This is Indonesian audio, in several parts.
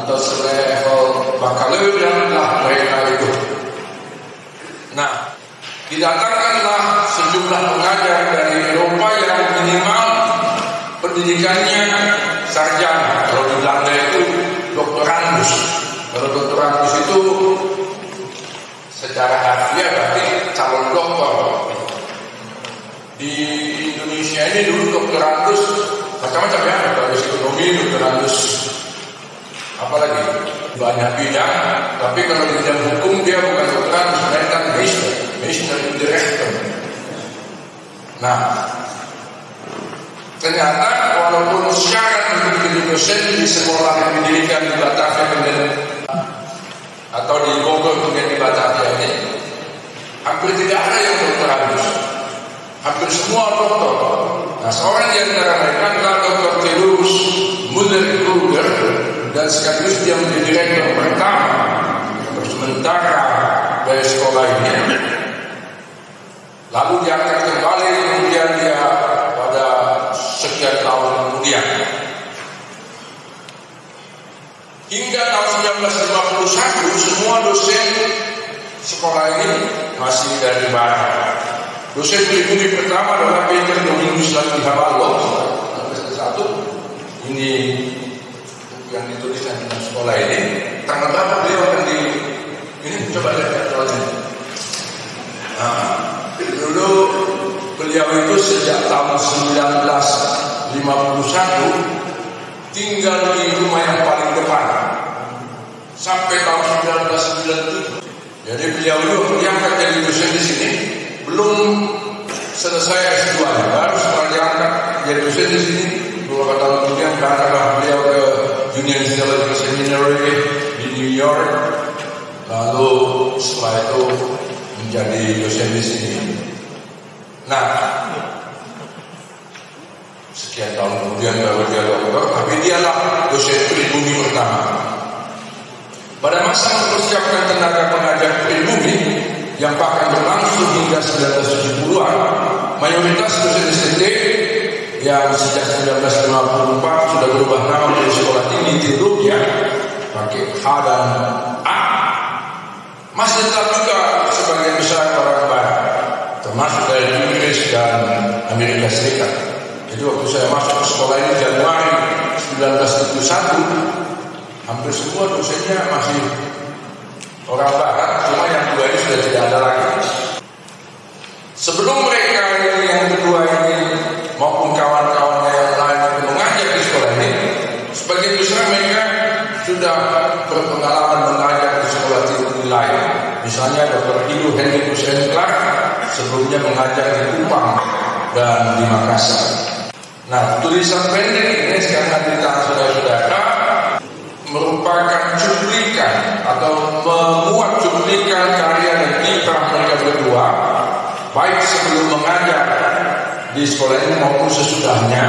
atau selevel bakalaureat lah mereka itu. Nah, didatangkanlah sejumlah pengajar dari Eropa yang minimal pendidikannya sarjana. Kalau di Belanda itu doktorandus. Kalau doktorandus itu secara harfiah berarti calon doktor. Di Indonesia ini dulu doktorandus macam-macam ya, doktorandus ekonomi, doktorandus apalagi banyak bidang tapi kalau bidang hukum dia bukan dokter melainkan in the Rechten nah ternyata walaupun syarat untuk menjadi dosen di sekolah yang didirikan di Batavia kemudian atau di Bogor kemudian di Batavia ini hampir tidak ada yang dokterandus hampir semua dokter. Nah seorang di antara mereka adalah dokter Terus Muller Kruger dan sekaligus dia menjadi direktur pertama sementara dari sekolah ini. Lalu diangkat kembali kemudian dia pada sekian tahun kemudian. Hingga tahun 1951 semua dosen sekolah ini masih dari barat. Dosen pribumi pertama adalah Peter Domingus Lagi Haballo, satu. Ini yang dituliskan di sekolah ini tanggal beliau akan di ini coba lihat soalnya nah, dulu beliau itu sejak tahun 1951 tinggal di rumah yang paling depan sampai tahun 1997 jadi beliau itu diangkat jadi dosen di sini belum selesai S2 baru setelah diangkat jadi dosen di sini. Beberapa tahun kemudian berangkatlah beliau ke Union Theological Seminary di New York. Lalu setelah itu menjadi dosen di sini. Nah, sekian tahun kemudian baru dia dokter, tapi dialah dosen pribumi pertama. Pada masa mempersiapkan tenaga pengajar pribumi yang bahkan berlangsung hingga 1970-an, mayoritas dosen STT yang sejak 1954 sudah berubah nama menjadi sekolah tinggi teologi pakai H dan A. Masih tetap juga sebagian besar orang barat termasuk dari Inggris dan Amerika Serikat. Jadi waktu saya masuk ke sekolah ini Januari 1971 hampir semua dosennya masih orang barat, cuma yang dua ini sudah tidak ada lagi. Sebelum mereka yang kedua ini maupun kawan-kawannya yang lain itu mengajar di sekolah ini, sebagian besar mereka sudah berpengalaman mengajar di sekolah tinggi lain. Misalnya Dr. Ibu Hendrikus Clark sebelumnya mengajar di Kupang dan di Makassar. Nah, tulisan pendek ini sekarang di tangan saudara-saudara merupakan cuplikan atau memuat cuplikan karya dan kiprah mereka berdua baik sebelum mengajar di sekolah ini maupun sesudahnya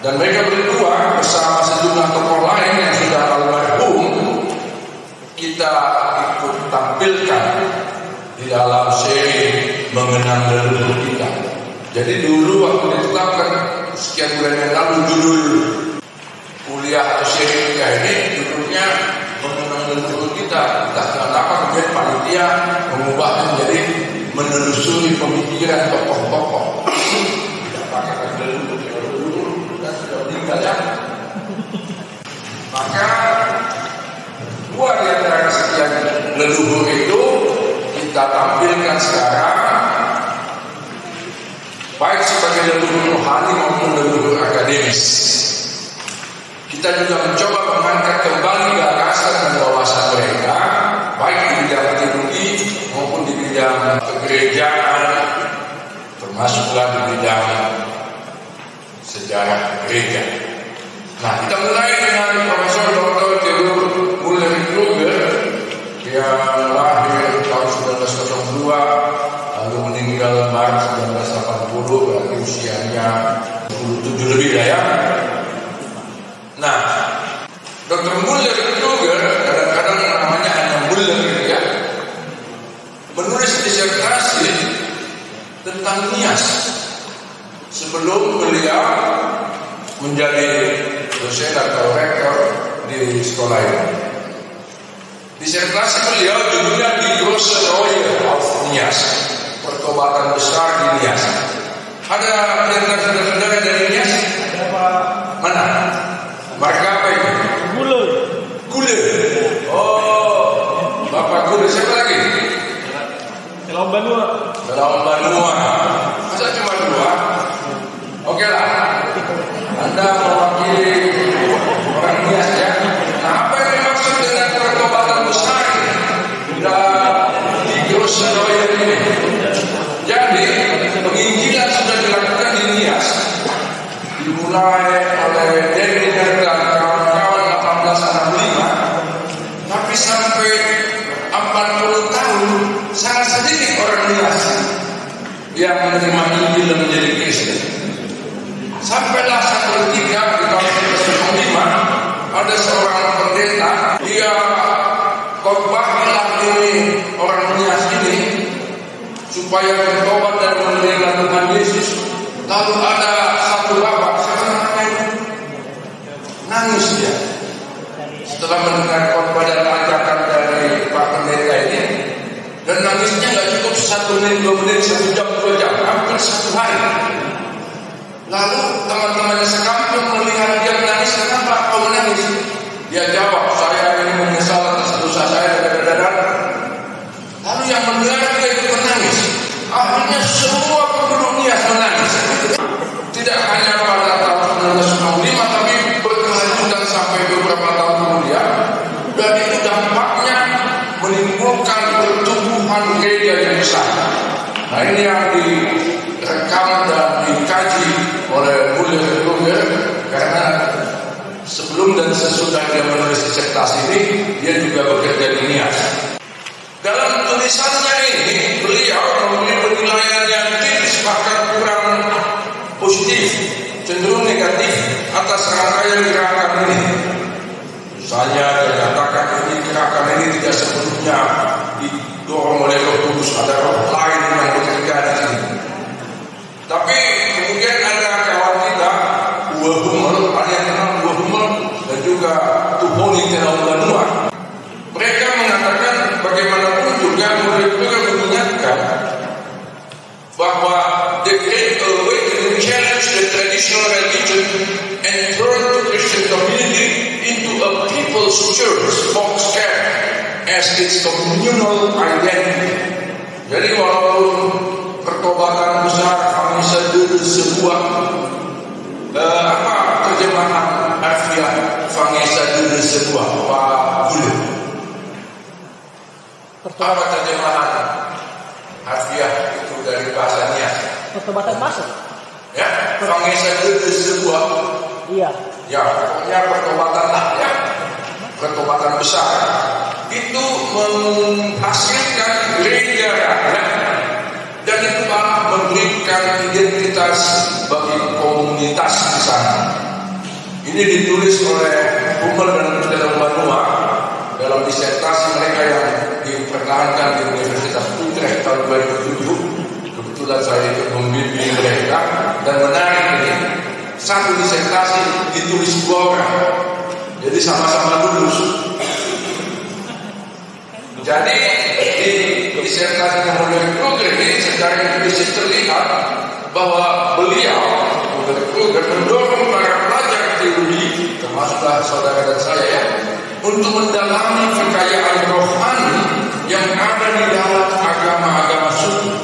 dan mereka berdua bersama sejumlah tokoh lain yang sudah almarhum kita ikut tampilkan di dalam seri mengenang leluhur kita. Jadi dulu waktu ditetapkan sekian bulan yang lalu judul kuliah atau seri kuliah ini judulnya mengenang leluhur kita. Entah kenapa kemudian panitia mengubahnya menjadi menelusuri pemikiran tokoh-tokoh. Tidak pakai leluhur, leluhur dan Maka dua di antara sekian leluhur itu kita tampilkan sekarang baik sebagai leluhur rohani maupun leluhur akademis. Kita juga mencoba mengangkat kembali gagasan dan wawasan mereka, baik di bidang teologi maupun di bidang kegerejaan, termasuklah di bidang sejarah gereja. Nah, kita mulai dengan Profesor Dr. Theodor Muller Kruger yang lahir tahun 1902 lalu meninggal Maret 1980 berarti usianya 27 lebih lah ya. Nah, Dr. Muller Kruger kadang-kadang namanya hanya Muller gitu ya. Menulis disertasi tentang Nias sebelum beliau menjadi dosen atau rektor di sekolah ini. Disertasi beliau judulnya di Grosseroyer of Nias, pertobatan besar di Nias. Ada saudara-saudara dari Nias? Mana? Itu? Gula. Gule. Oh, Bapak Gule siapa lagi? Kalau Banua. Dalam Banua. Masa cuma dua? Oke lah. Anda mewakili orang Nias ya. Nah, apa yang dimaksud dengan pertobatan besar dan di Grosseroyer ini? Jadi, penginjilan sudah dilakukan di Nias. Dimulai oleh Denny dan kawan-kawan 1865 tapi sampai 40 tahun sangat sedikit orang Nias yang menerima Injil dan menjadi Kristen. Sampailah satu ketika di tahun 1905 ada seorang pendeta dia khotbahlah ini orang Nias ini supaya bertobat dan menerima Tuhan Yesus. Lalu ada satu bapak namanya itu? Nangis dia setelah mendengar khotbah dan ajakan dari Pak Pendeta ini dan nangisnya nggak cukup satu menit, dua menit, satu jam, dua jam, hampir satu hari. Lalu teman-temannya sekampung melihat dia menangis, kenapa kau menangis? Dia jawab, saya ini menyesal atas dosa saya dan dan Lalu yang mendengar dia itu menangis. Akhirnya semua penduduk Nias menangis. Tidak hanya pada tahun 1965 tapi berkelanjutan sampai beberapa tahun kemudian. Dan itu dampaknya menimbulkan pertumbuhan gereja yang besar. Nah ini yang direkam dan dikaji oleh Muller Kruger karena sebelum dan sesudah dia menulis disertasi ini dia juga bekerja di Nias. Dalam tulisannya ini beliau memberi penilaian yang kritis bahkan kurang positif, cenderung negatif atas rangkaian gerakan ini. Misalnya dia katakan ini gerakan ini tidak sepenuhnya didorong oleh Roh Kudus, ada roh lain yang bekerja di sini. Tapi kemudian ada kawan kita, Uwe Hummel, ada yang kenal Uwe Hummel dan juga Tuhoni Tenau Banua. Mereka mengatakan bagaimanapun juga murid juga mengingatkan bahwa the Great Awakening challenge the traditional religion and turn the Christian community into a people its communal identity. Jadi walaupun pertobatan besar kami sedih sebuah eh, apa terjemahan harfiah fangisa dulu sebuah Pak Gulu. Apa terjemahan harfiah itu dari bahasa Nias? Pertobatan masuk. Ya, fangisa dulu sebuah Iya. ya pokoknya pertobatan lah ya pertobatan besar itu menghasilkan gereja rakyat dan itu malah memberikan identitas bagi komunitas di sana. Ini ditulis oleh Hummel dan Dalam Banua dalam disertasi mereka yang dipertahankan di Universitas Utrecht tahun 2007. Kebetulan saya ikut membimbing mereka dan menarik ini satu disertasi ditulis dua orang. Jadi sama-sama lulus. Jadi di disertasi kemudian Kruger ini secara implisit terlihat bahwa beliau Kruger mendorong para pelajar teologi termasuklah saudara dan saya ya untuk mendalami kekayaan rohani yang ada di dalam agama-agama suku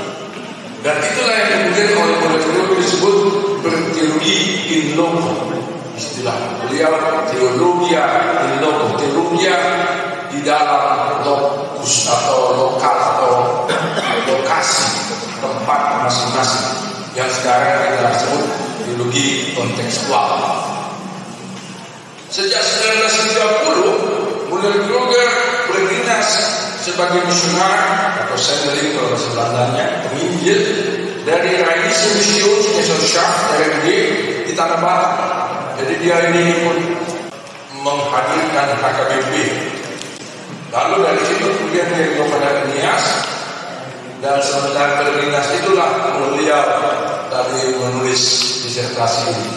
dan itulah yang kemudian oleh oleh Kruger disebut berteologi in loco istilah beliau teologia yang sekarang kita sebut teologi kontekstual. Sejak 1930, Mulder Kruger berdinas sebagai misioner atau sendeling kalau bahasa Belandanya, penginjil dari Rainische Missionsgesellschaft RMG di Tanah Batak. Jadi dia ini pun menghadirkan HKBP Lalu dari situ kemudian dia kepada Nias dan sementara berdinas itulah beliau tadi menulis disertasi ini.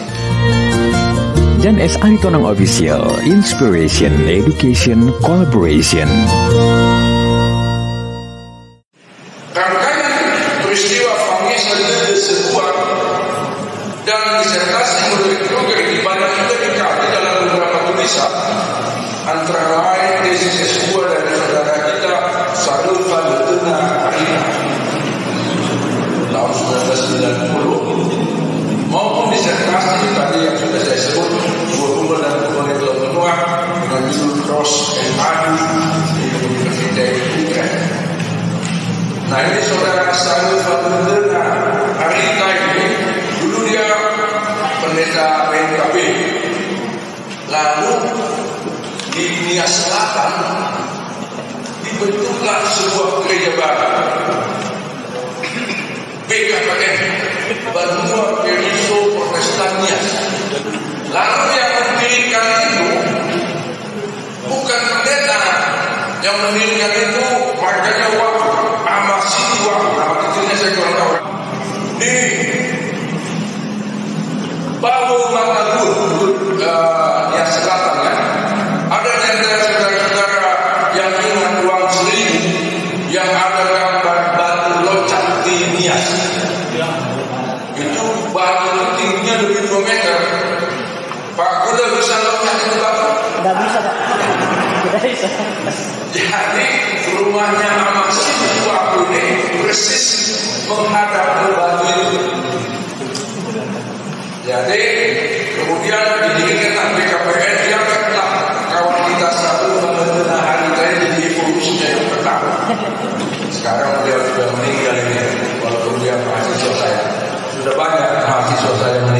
Dan S. Aritonang Official, Inspiration, Education, Collaboration. Rangkaian peristiwa Lede sebuah dan disertasi menurut sebut dua umur dan kemudian belum menua dengan judul Cross and Adu di Universitas Utrecht. Nah ini saudara Sarulfa Letuna Arina ini dulu dia pendeta PKB lalu di dunia selatan dibentuklah sebuah gereja baru. BKPN Banua Periso Protestanias lalu yang mendirikan itu bukan pendeta yang mendirikan itu marganya waktu Amasiwa nama kecilnya saya kurang tahu. Di Bawul Matagur uh, yang selatan ya. Ada antara Tidak bisa pak. Jadi rumahnya Amak Sibu aku ini persis menghadap ke batu itu. Jadi kemudian didirikan BKPN yang ketat kawan kita satu mengenai hari tadi jadi evolusinya yang pertama. Sekarang beliau sudah meninggal ini, walaupun dia mahasiswa saya. Sudah banyak mahasiswa saya meninggal.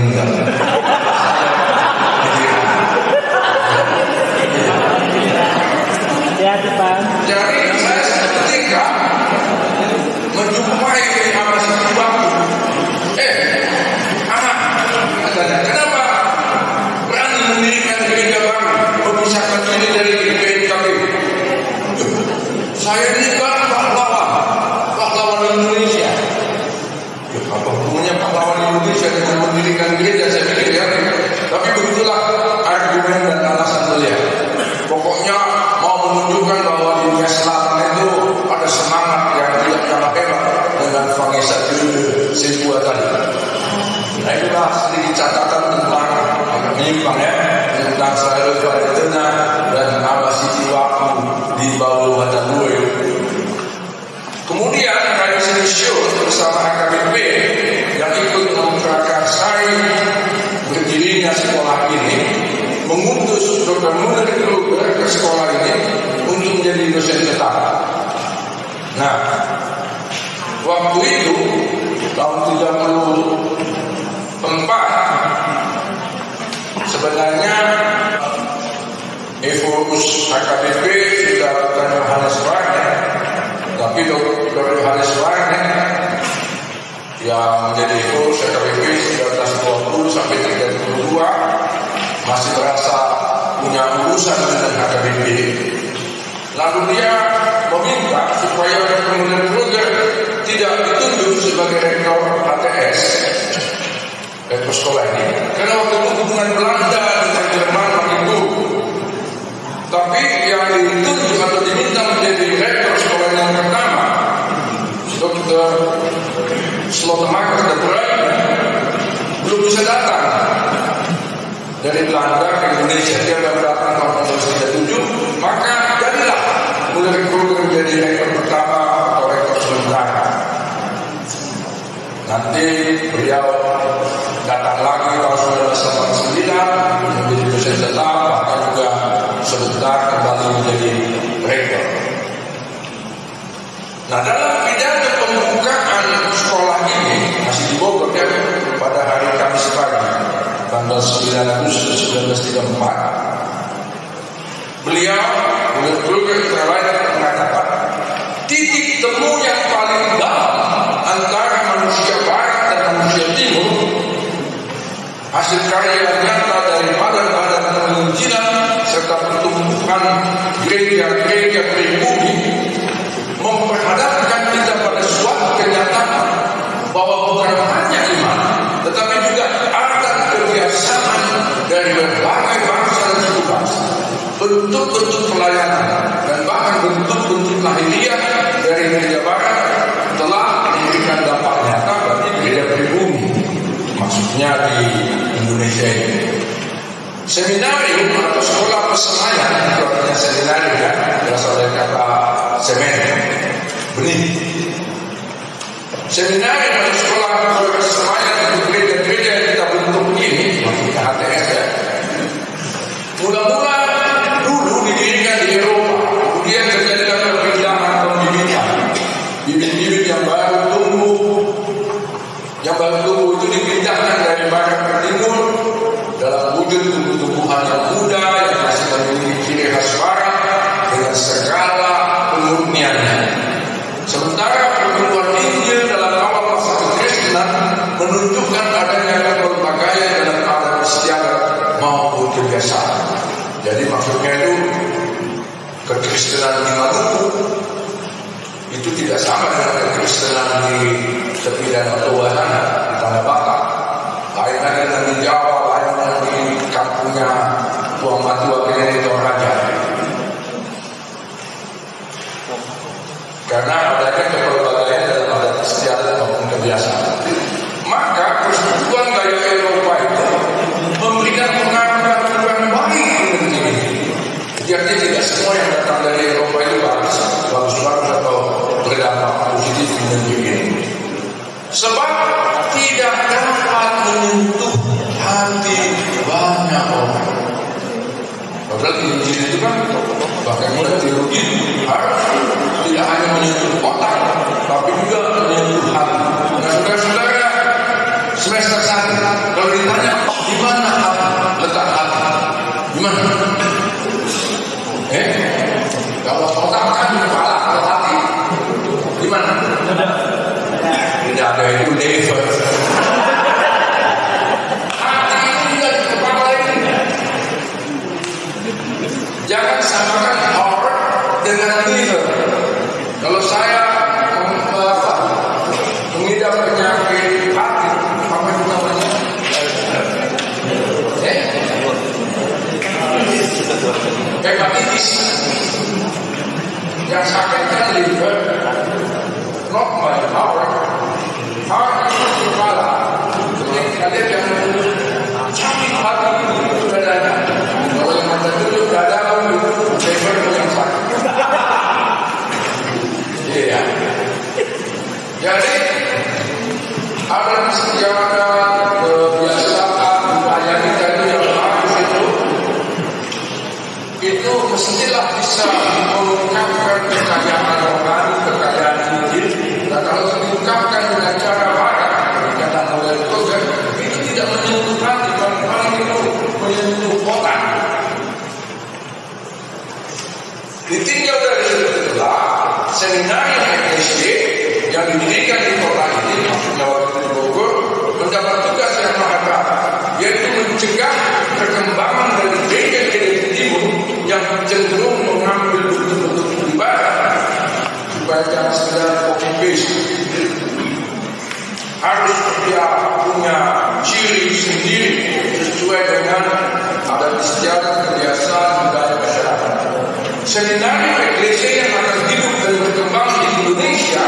Seminari Eklesi yang akan hidup dan berkembang di Indonesia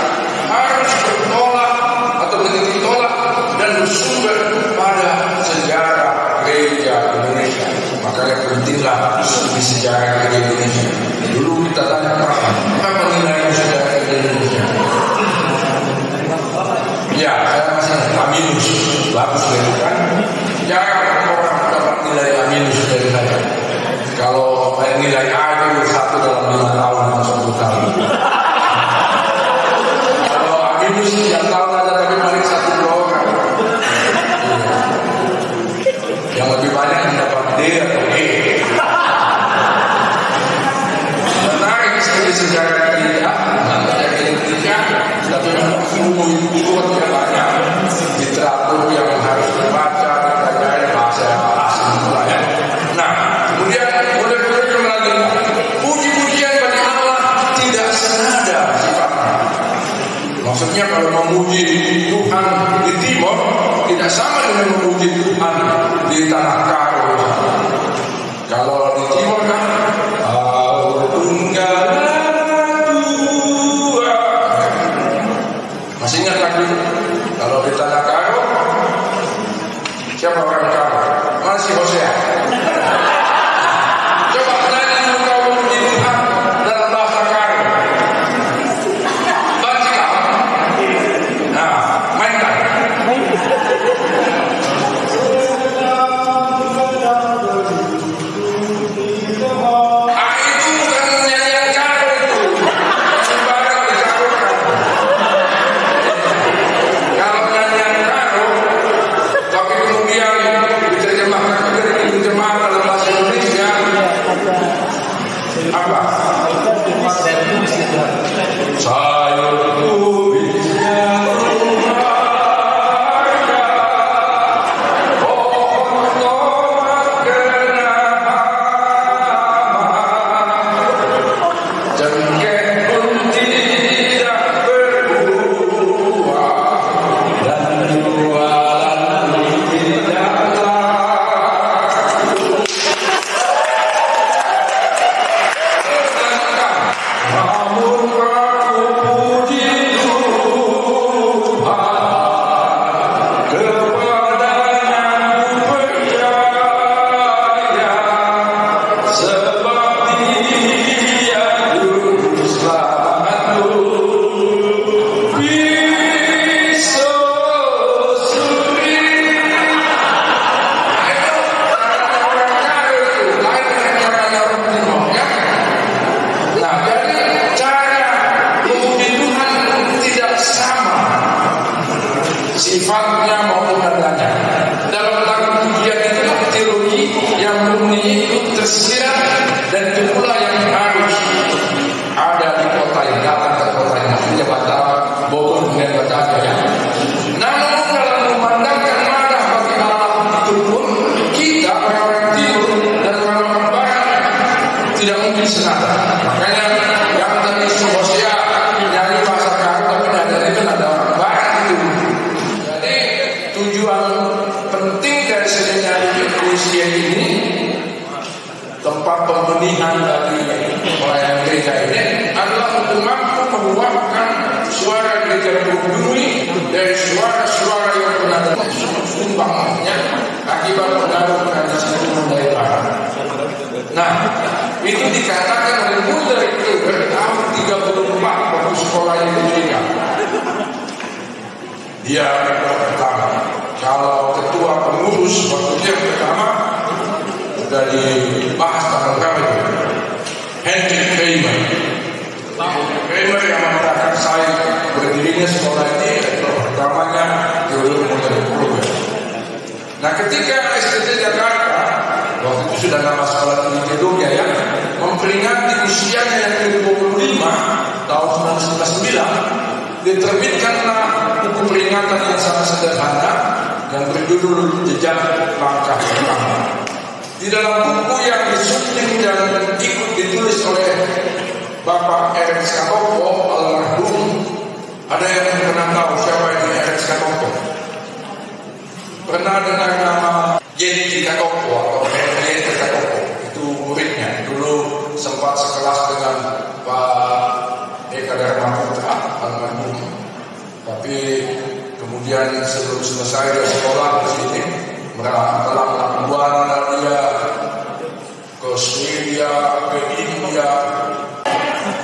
harus bertolak atau menjadi tolak dan bersumber pada sejarah gereja Indonesia. Makanya pentinglah studi sejarah gereja Indonesia. Dulu kita tanya Rahman, apa nilai sejarah gereja Indonesia? Ya, saya masih aminus, bagus kan? Jangan orang dapat nilai aminus dari saya. Kalau nilai A uma,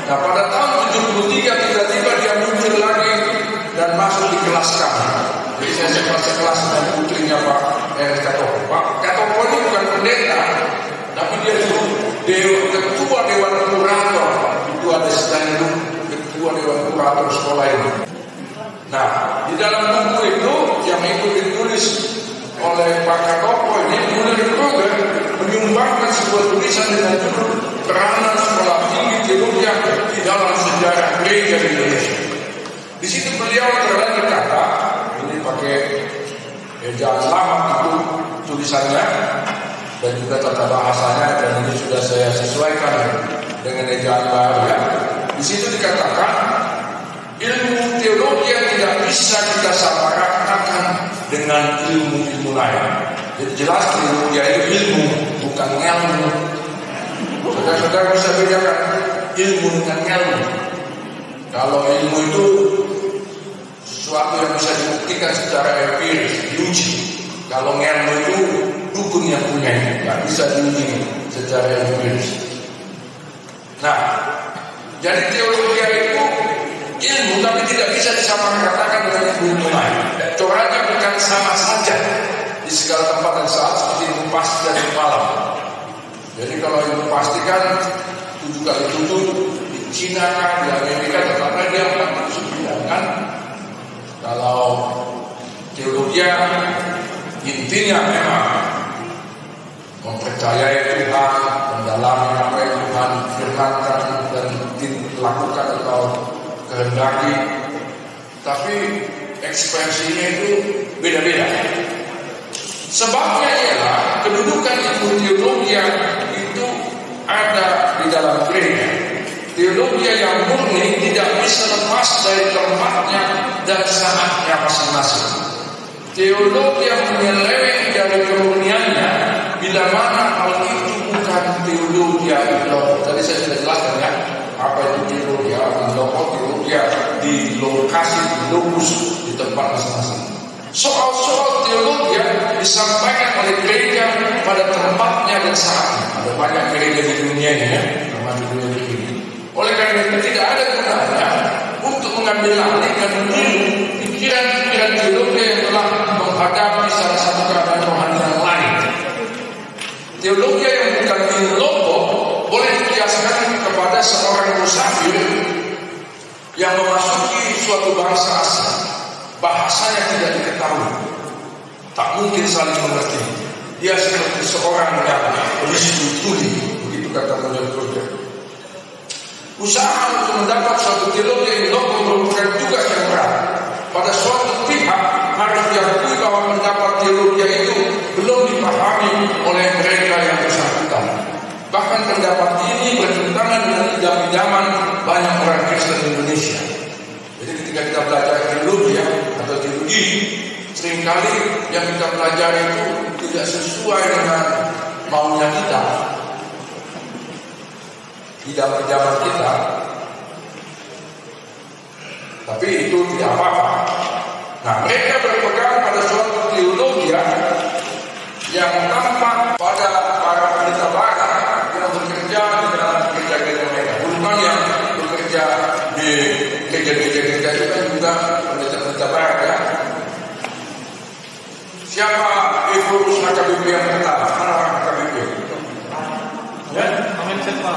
Nah pada tahun 73 tiba-tiba dia muncul lagi dan masuk di kelas kami. Jadi saya sempat sekelas dengan putrinya Pak Erik Katopo. Pak Katopo ini bukan pendeta, tapi dia itu dewa, ketua dewan kurator. Itu ada sedang ketua dewan kurator sekolah ini. Nah, di dalam buku itu yang itu ditulis oleh Pak Katopo ini kemudian juga menyumbangkan sebuah tulisan dengan judul peranan sekolah tinggi teologi di dalam sejarah gereja di Indonesia. Di situ beliau terlihat berkata, ini pakai ejaan lama itu tulisannya dan juga tata bahasanya dan ini sudah saya sesuaikan dengan ejaan baru ya. Di situ dikatakan ilmu teologi yang tidak bisa kita samaratakan dengan ilmu-ilmu lain. Jadi jelas teologi itu ilmu bukan ilmu Saudara-saudara bisa bedakan ilmu dengan ilmu. Kalau ilmu itu sesuatu yang bisa dibuktikan secara empiris, diuji. Kalau ilmu itu dukun yang punya nggak bisa diuji secara empiris. Nah, jadi teologi itu ilmu tapi tidak bisa disamaratakan dengan ilmu lain. Coraknya bukan sama saja di segala tempat dan saat seperti ilmu pasti dan malam. Jadi kalau itu pastikan tujuh kali tujuh di Cina kan, di Amerika tetaplah dia akan sembilan kan. Kalau teologi intinya memang mempercayai Tuhan, mendalami apa yang Tuhan firmankan dan dilakukan atau kehendaki. Tapi ekspresinya itu beda-beda. Sebabnya ialah kedudukan ilmu teologi itu ada di dalam gereja. Teologi yang murni tidak bisa lepas dari tempatnya dan saatnya masing-masing. Teologi yang menyeleweng dari kemurniannya bila mana hal itu bukan teologi yang Tadi saya sudah jelaskan ya apa itu teologi yang teologi di lokasi, di lokus, di tempat masing-masing. Soal-soal teologi disampaikan oleh gereja pada tempatnya dan saatnya. Ada banyak gereja di dunia ini ya, dunia ini. Oleh karena itu tidak ada gunanya untuk mengambil alih dan meniru pikiran-pikiran teologi yang telah menghadapi salah satu keadaan rohani yang lain. Teologi yang bukan teologo boleh dikiaskan kepada seorang musafir yang memasuki suatu bangsa asing bahasanya tidak diketahui, tak mungkin saling mengerti. Dia seperti seorang yang risu tuli, begitu kata Mulia Usaha untuk mendapat suatu teologi yang loko merupakan tugas yang berat. Pada suatu pihak harus diakui bahwa mendapat teologi itu belum dipahami oleh mereka yang bersangkutan. Bahkan pendapat ini bertentangan dengan idaman banyak orang Kristen Indonesia. Jadi ketika kita belajar teologi ya, atau teologi sering kali yang kita pelajari itu tidak sesuai dengan maunya kita. Tidak pejabat kita. Tapi itu tidak apa-apa. Nah mereka berpegang pada suatu teologi yang tampak pada Siapa itu akan yang kita? Mana akan diberikan? Ya, amin siapa?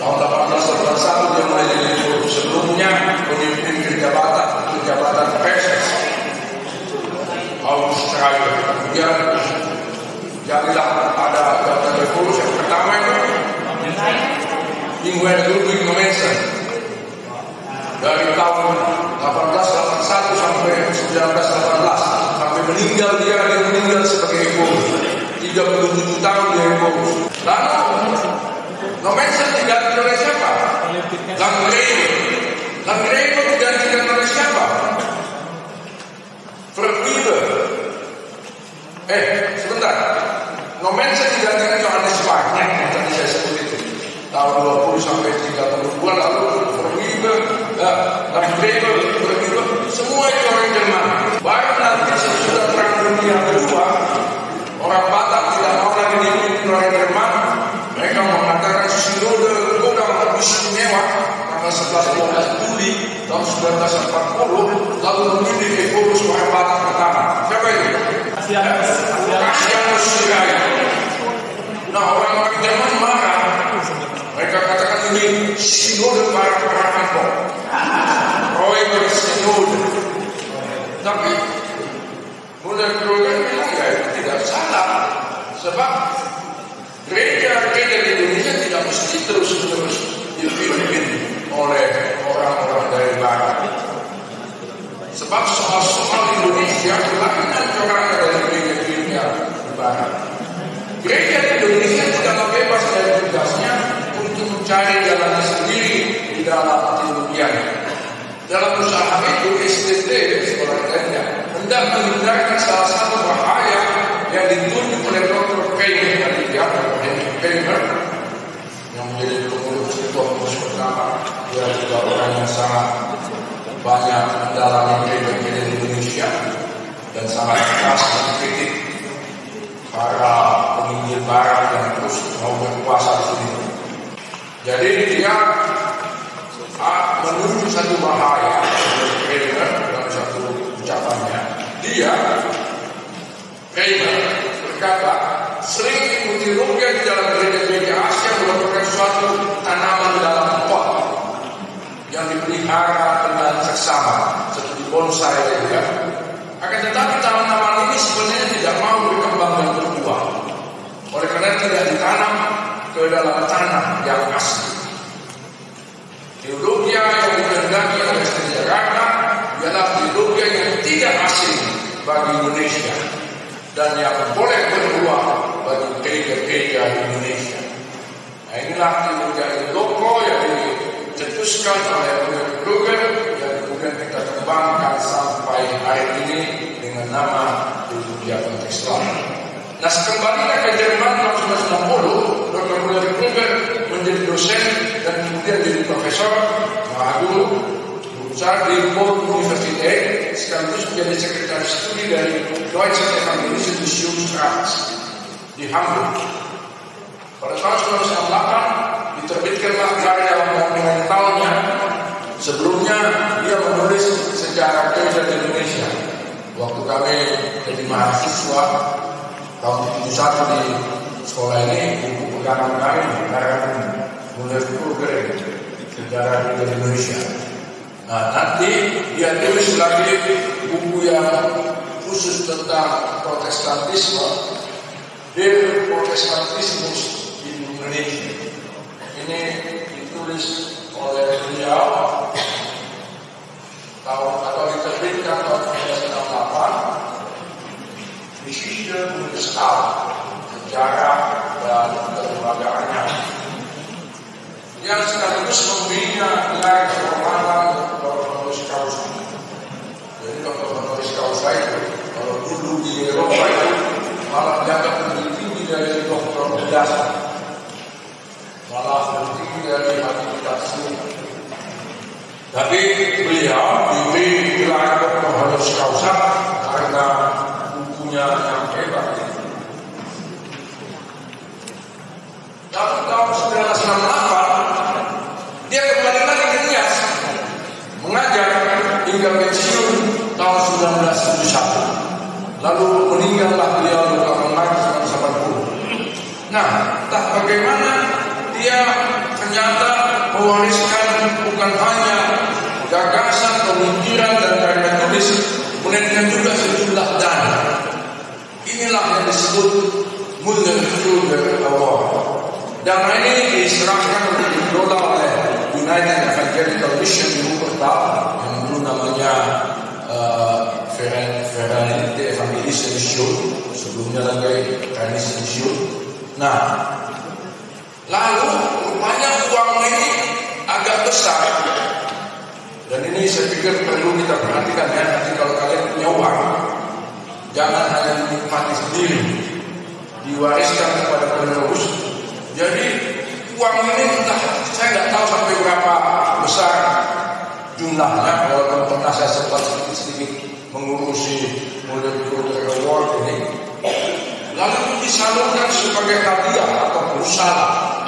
Tahun 1811 dia mulai jadi guru sebelumnya pemimpin di jabatan di jabatan PSS Australia. Kemudian jadilah ada jabatan guru yang pertama itu Ingwer Ludwig Memesan dari tahun 1881 sampai 1918 meninggal dia dia meninggal sebagai ibu 37 tahun dia ibu lalu Nomensen diganti oleh siapa? Langreve Langreve digantikan oleh siapa? Verweber eh sebentar. Nomensen digantikan Johannes yang tadi saya sebut itu. Tahun 20 sampai 30 bulan lalu Verweber uh, Langreve Verweber semua itu orang Jerman baru nanti sesudah perang dunia kedua orang Batak tidak mau lagi dipimpin orang Jerman mereka mengatakan sinode godang istimewa tanggal 11 12 Juli tahun 1940 lalu memilih Evorus orang Batak pertama siapa itu? Asianus. Sirait nah orang-orang Jerman marah mereka katakan ini sinode para perampok Roy bersinode tapi mulai Kruger bilang ya itu tidak salah sebab gereja-gereja di Indonesia tidak mesti terus-terus dipimpin oleh orang-orang dari barat sebab soal-soal Indonesia belakangan orang dari gereja-gereja di barat gereja di Indonesia tidak bebas dari tugasnya untuk mencari jalannya sendiri di dalam teologianya dalam usaha itu STT sekolah gereja hendak menghindarkan salah satu bahaya yang ditunjuk oleh Dr. Kramer dari Henry Kramer yang menjadi juga orang yang sangat banyak mendalami di Indonesia dan sangat keras mengkritik para penginjil barat yang terus mau berkuasa di sini. Jadi dia ah, menuju satu bahaya Kramer dalam satu ucapannya. Dia Kramer berkata sering ikuti rupiah di dalam gereja-gereja Asia merupakan suatu tanaman yang dipelihara dengan seksama seperti bonsai juga. Akan tetapi tanaman ini sebenarnya tidak mau berkembang dan berbuah. Oleh karena tidak ditanam ke dalam tanah yang asli. Teologi yang dikehendaki oleh Jakarta ialah teologi yang tidak asing bagi Indonesia dan yang boleh berbuah bagi gereja-gereja Indonesia. Nah inilah teologi Indoko yang dicetuskan oleh Kruger yang kemudian kita kembangkan sampai hari ini dengan nama teologi kontekstual. Nah sekembalinya ke Jerman tahun 1960, Dr. William Kruger menjadi dosen dan kemudian jadi profesor Mahagu besar di Bonn University sekaligus menjadi sekretaris studi dari Deutsche Evangelische Missionsrat di Hamburg. Pada tahun 1998 diterbitkanlah karya monumentalnya. Sebelumnya dia menulis sejarah gereja di Indonesia. Waktu kami jadi mahasiswa tahun 71 di sekolah ini buku pegangan kami karangan mulai Kruger sejarah gereja di Indonesia. Nah, nanti dia tulis lagi buku yang khusus tentang protestantisme Der Protestantismus di Indonesia. Ini ditulis oleh beliau tahun atau diterbitkan tahun 1968 Geschichte Universal sejarah dan kelembagaannya yang sekaligus membina gelar kehormatan Dr. Honoris Causa. Jadi Dr. Honoris Causa itu kalau dulu di Eropa itu malah dianggap lebih tinggi dari dokter berdasar, malah tinggi dari habilitasi. Tapi beliau diberi gelar Dr. Causa karena bukunya yang hebat. Lalu tahun 1968 dia kembali lagi ke Nias mengajar hingga pensiun tahun 1971 lalu meninggallah beliau di tahun Maret 1980 nah entah bagaimana dia ternyata mewariskan bukan hanya gagasan, pemikiran dan karya tulis melainkan juga sejumlah dana. Inilah yang disebut Mulder Award Dana ini diserahkan untuk dikelola United Evangelical Mission di Wuppertal yang dulu namanya Veranite Evangelische Mission. Sebelumnya lagi Veranite Mission. Nah lalu rupanya uang ini agak besar. Dan ini saya pikir perlu kita perhatikan ya nanti kalau kalian punya uang jangan hanya dinikmati sendiri. Diwariskan kepada penerus. Jadi uang ini entah saya nggak tahu sampai berapa besar jumlahnya. Walaupun pernah saya sempat sedikit-sedikit mengurusi multicultural award ini. Lalu disalurkan sebagai hadiah atau perusahaan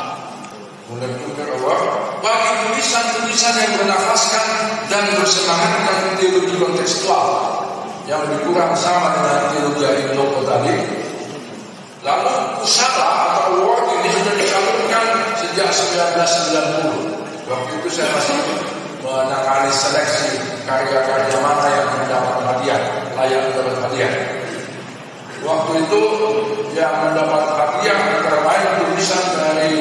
multicultural award bagi tulisan-tulisan yang bernafaskan dan bersemangatkan teologi kontekstual yang lebih kurang sama dengan teologi Indoko tadi lalu usaha atau award ini sudah disalurkan sejak 1990 waktu itu saya masih menangani seleksi karya-karya mana yang mendapat hadiah, layak mendapat hadiah. Waktu itu yang mendapat hadiah lain tulisan dari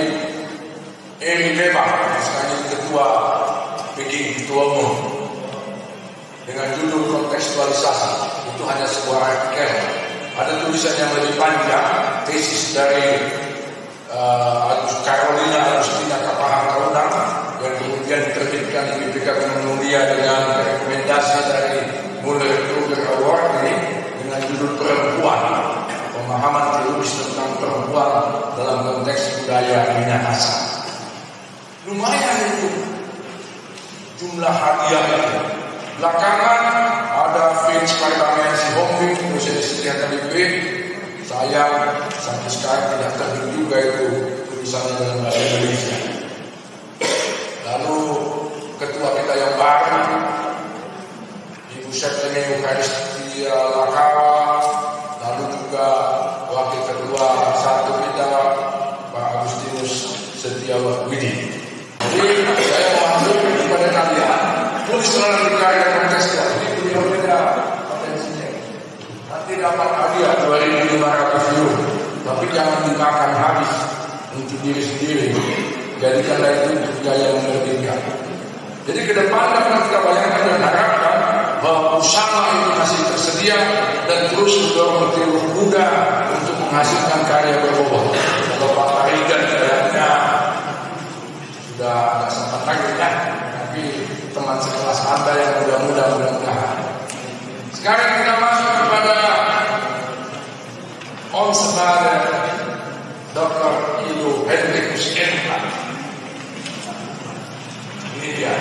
Eri Lema, sekarang ketua Peking Ketua Umum dengan judul kontekstualisasi itu hanya sebuah artikel ada tulisan yang lebih panjang tesis dari uh, Carolina Agustina Kapahang Kaunang yang kemudian diterbitkan di BPK Mulia dengan rekomendasi dari mulai Kruger Award ini dengan judul perempuan pemahaman teologis tentang perempuan dalam konteks budaya Minahasa lumayan itu. Jumlah hadiah itu. Belakangan ada Vince Parliamensi Hongkong dosen setia KDP saya sampai sekarang tidak terbit juga itu tulisannya dalam bahasa Indonesia. Lalu ketua kita yang baru Ibu Septene Eukaristia Lakawa lalu juga wakil ketua satu kita Pak Agustinus Setiawidi jadi saya masuk kepada kalian. Tulis dalam karya kontekstual ini beliau beda potensinya. Nanti dapat hadiah 2.500 euro. Tapi jangan dimakan habis untuk diri sendiri. Jadikanlah itu untuk biaya yang menerbitkan. Jadi ke depan dapat kita bayangkan dan harapkan bahwa usaha itu masih tersedia dan terus mendorong teolog muda untuk menghasilkan karya berbobot. Kalau Pak Tarigan kayaknya sudah agak sempat lagi ya tapi teman sekelas anda yang muda-muda mudah-mudahan sekarang kita masuk kepada Om Sebada Dr. Ido Hendrikus Enka ini dia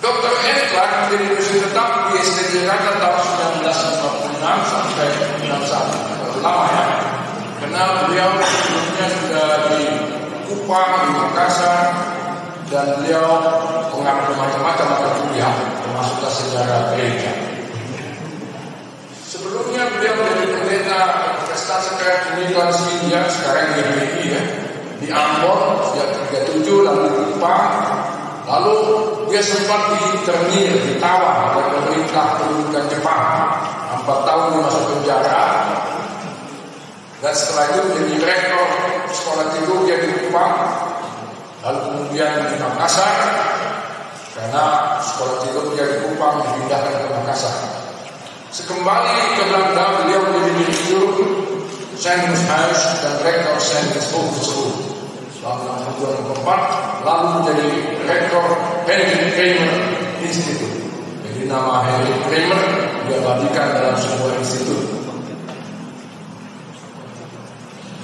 Dr. Enka dosen tetap di STJ Jakarta tahun 1946 sampai 1991 lama ya karena beliau sebelumnya sudah di Kupang, di Makassar dan beliau mengambil macam-macam mata termasuklah sejarah gereja. Sebelumnya beliau menjadi pendeta investasi kayak Tujuan India sekarang di GBI ya. Di Ambon sejak 37 lalu di Kupang lalu dia sempat diinternir ditawan oleh pemerintah pendudukan Jepang. Empat tahun dia masuk penjara dan setelah itu menjadi rektor sekolah teologi di Kupang. Lalu kemudian di Makassar. Karena sekolah teologi di Kupang dipindahkan ke Makassar. Sekembali ke Belanda beliau menjadi direktur Saint House dan rektor Saint School selama 2004 lalu menjadi rektor Henry Kramer Institute. Jadi nama Henry Kramer diabadikan dalam sebuah institut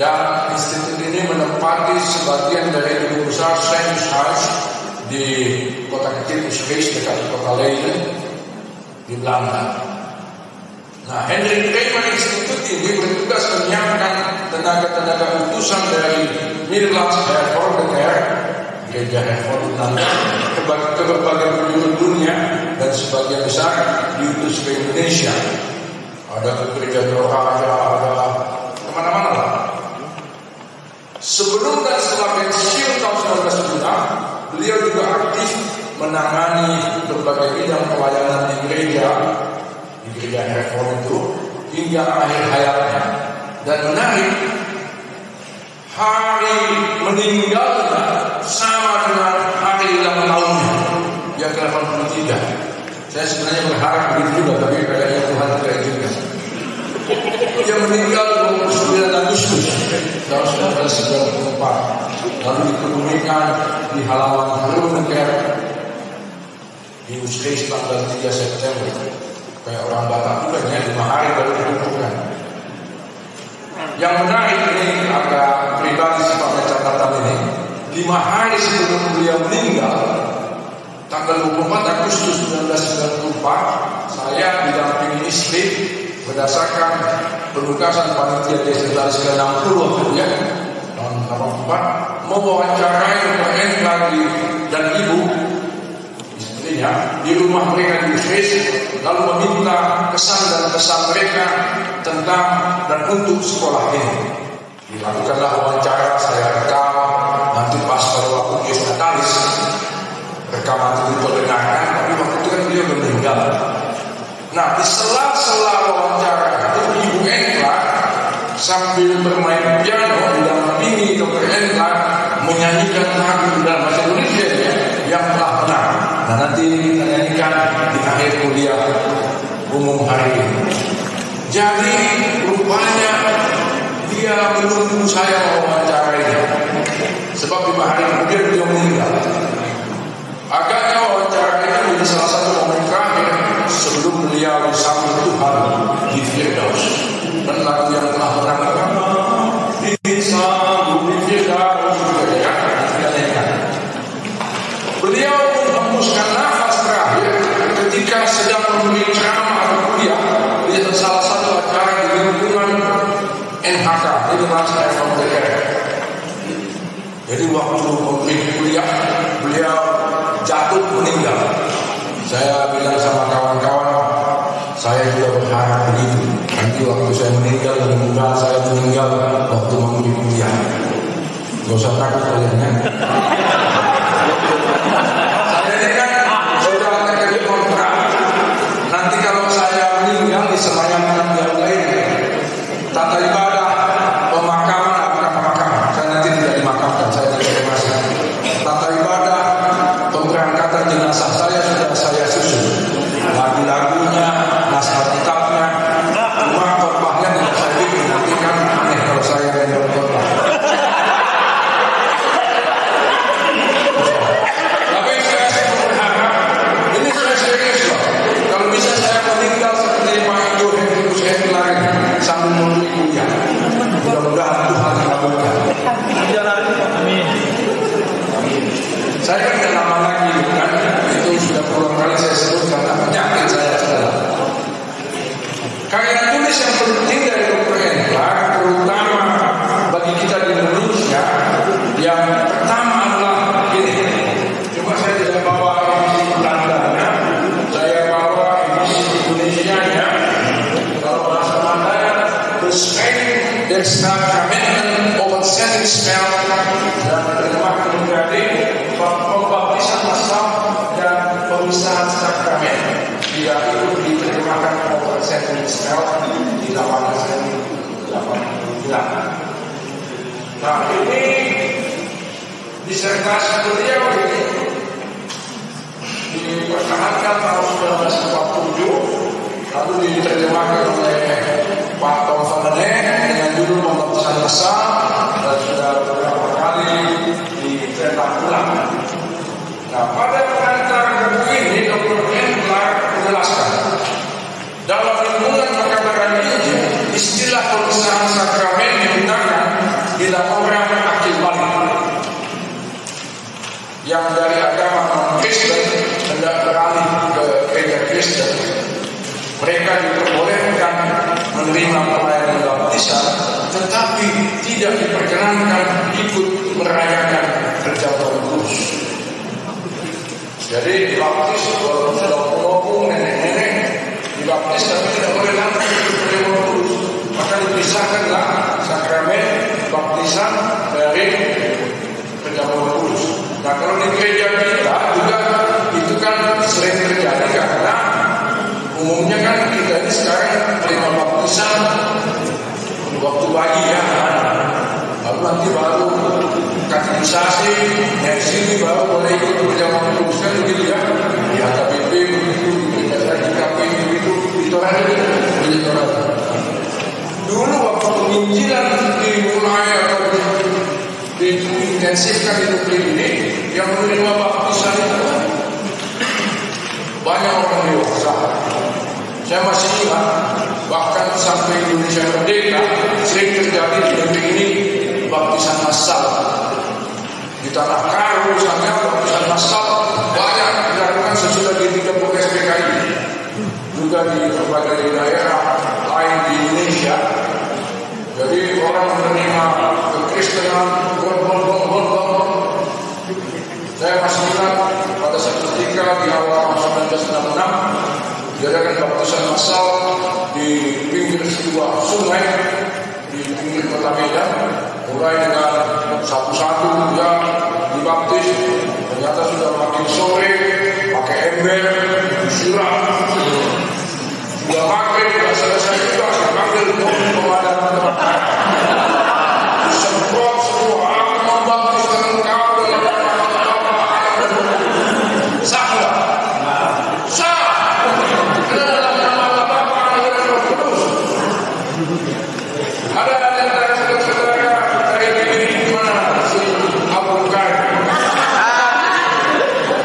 dan institut ini menempati sebagian dari gedung besar Saint House di kota kecil Usbeek dekat kota Leiden di Belanda. Nah, Henry Kramer Institute ini bertugas menyiapkan tenaga-tenaga utusan dari Nederlands Hervormde Kerk, gereja Hervormde Belanda, ke berbagai penjuru dunia dan sebagian besar diutus ke Indonesia. Ada ke gereja Toraja, ada ke mana-mana lah. Sebelum dan setelah pensiun tahun 1996, beliau juga aktif menangani berbagai bidang pelayanan di gereja, di gereja Reform itu hingga akhir hayatnya. Dan menarik, hari meninggalnya sama dengan hari ulang tahunnya yang ke-83. Saya sebenarnya berharap begitu juga, tapi kayaknya. Dia meninggal 29 Agustus. Tahun 1994 lalu dikebumikan di halaman Haluneker di Uzbekistan tanggal 3 September. Kayak orang Batak juga ya lima hari baru dikumpulkan yang menarik ini agak pribadi sifatnya catatan ini. Lima hari sebelum beliau meninggal tanggal 24 Agustus 1994 saya didampingi istri berdasarkan penugasan panitia desentralisasi ke-60 ya tahun 84 mewawancarai Pak lagi dan ibu istrinya di rumah mereka di Swiss lalu meminta kesan dan pesan mereka tentang dan untuk sekolah ini. Dilakukanlah wawancara saya rekam nanti pas pada waktu dia natalis rekaman itu diperdengarkan tapi waktu itu kan dia meninggal Nah, di sela-sela wawancara itu Ibu Engla sambil bermain piano didampingi Dr. Engla menyanyikan lagu dalam bahasa Indonesia yang telah menang. Nah, nanti kita nyanyikan di akhir kuliah umum hari ini. Jadi rupanya dia menunggu saya mewawancarainya. Sebab lima hari kemudian dia meninggal. Agaknya wawancara ini menjadi salah satu momen terakhir sebelum beliau disambut Tuhan di Firdaus. Dan lagu yang telah menang disambut di Firdaus juga ya. Beliau menghembuskan nafas terakhir ketika sedang memberi ceramah atau di salah satu acara di lingkungan NHK, International Foundation. Jadi waktu memberi kuliah, beliau jatuh meninggal. Saya Nanti waktu saya meninggal, meninggal saya meninggal waktu memberi kuliah. Gak usah takut kalian ya. Saya ini kan sudah terjadi kontrak. Nanti kalau saya meninggal disemayamkan yang lalu diterjemahkan oleh Pak Tom van dengan judul pembaptisan masal kategorisasi dari sini baru boleh ikut perjalanan kudusnya begitu ya. Di HKBP begitu di JKP begitu itu aja begitu dulu waktu penginjilan dimulai atau diintensifkan di negeri ini yang menerima baptisan itu banyak orang dewasa. Saya masih ingat bahkan sampai Indonesia merdeka sering terjadi di negeri ini baptisan massal di tanah Karo misalnya baptisan massal banyak dilakukan sesudah di 30 SPKI juga di berbagai daerah lain di Indonesia. Jadi orang menerima kekristenan berbondong-bondong saya masih ingat pada satu ketika di awal 1966 diadakan baptisan massal di pinggir sebuah sungai di pinggir kota Medan mulai dengan satu-satu ya dibaptis ternyata sudah makin sore pakai ember disiram. Sudah makin sudah selesai juga dipanggil pemadam kebakaran disemprot semua aku membaptiskan engkau dalam sah nggak? sah karena dalam nama Bapa dan Roh Kudus ada ada ada saudara-saudara dari di mana si Abu Bakar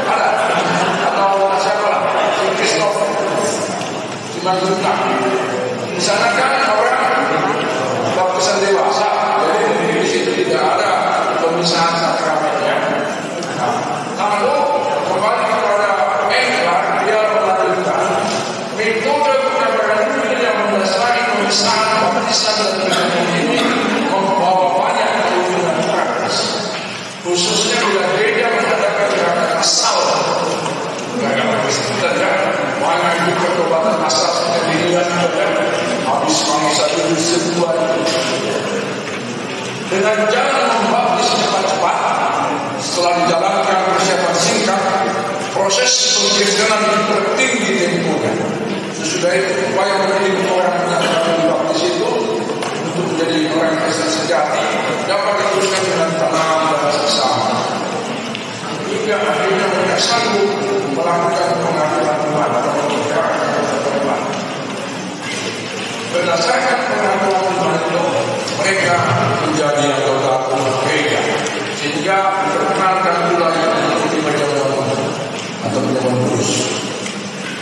ada atau siapa lah si Christoph si Manzuta di sana kan orang baptisan dewasa jadi di situ tidak ada pemisahan sakramennya nah, kalau kembali kepada Englar dia melanjutkan metode pengabaran ini yang mendasari pemisahan baptisan dan perjamuan ini membawa banyak keuntungan praktis khususnya bila gereja mengadakan gerakan asal gerakan Kristen ya banyak itu pertobatan asal seperti dilihat ya habis mangsa itu dengan jangan membaptis cepat-cepat setelah dijalankan persiapan singkat proses pengkristenan tertinggi tempohnya sesudah itu upaya mendidik orang yang dibaptis itu untuk menjadi orang Kristen sejati dapat diteruskan dengan tenang dan sesama hingga akhirnya mereka sanggup melakukan mengerjakan Tuhan berdasarkan pengakuan itu mereka menjadi anggota gereja sehingga diperkenalkan pula yang mengikuti atau kudus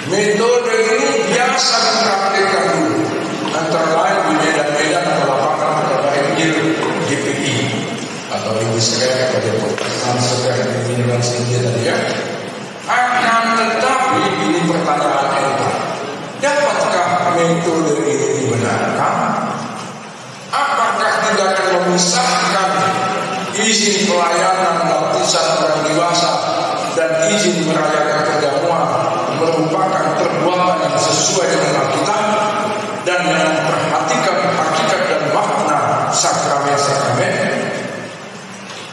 metode ini biasa dipraktikkan dulu antara lain di medan-medan atau lapangan banjir GPI atau di Israel atau di Protestan sekarang di Indonesia tadi ya akan tetapi ini pertanyaan metode ini dibenarkan. Apakah tidak akan memisahkan izin pelayanan baptisan orang dewasa dan izin merayakan perjamuan merupakan perbuatan yang sesuai dengan Alkitab dan yang memperhatikan hakikat dan makna sakramen-sakramen?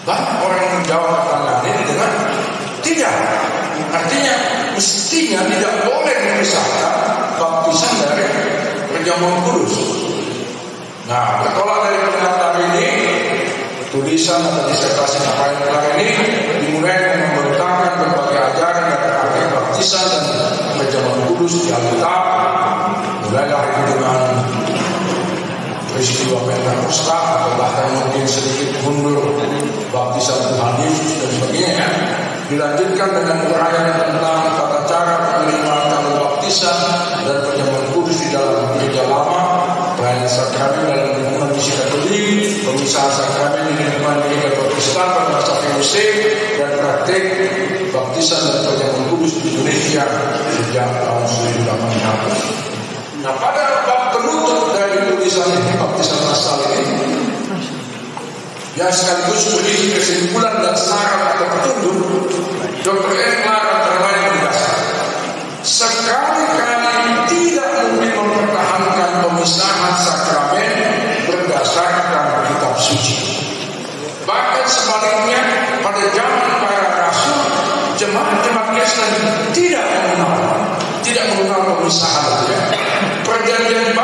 Banyak orang menjawab pertanyaan ini dengan tidak. Artinya mestinya tidak boleh memisahkan baptisan dari perjamuan kudus nah bertolak dari pernyataan ini tulisan atau disertasi apa yang telah ini dimulai dengan membentangkan berbagai ajaran yang terkait baptisan dan perjamuan kudus di Alkitab. Mulailah itu dengan peristiwa Pentakosta atau bahkan mungkin sedikit mundur baptisan Tuhan Yesus dan sebagainya. Dilanjutkan dengan uraian tentang tata cara penerimaan baptisan dan perjamuan kudus di dalam gereja lama pelayanan sakramen dalam lingkungan misi katolik pemisahan sakramen di lingkungan gereja protestan pada masa VOC dan praktek baptisan dan perjamuan kudus di Indonesia sejak tahun 1800 Nah pada bab penutup dari tulisan ini baptisan masal ini yang sekaligus berisi kesimpulan dan saran atau petunjuk Dr. Englar antara tidak mengenal tidak mengenal ya perjanjian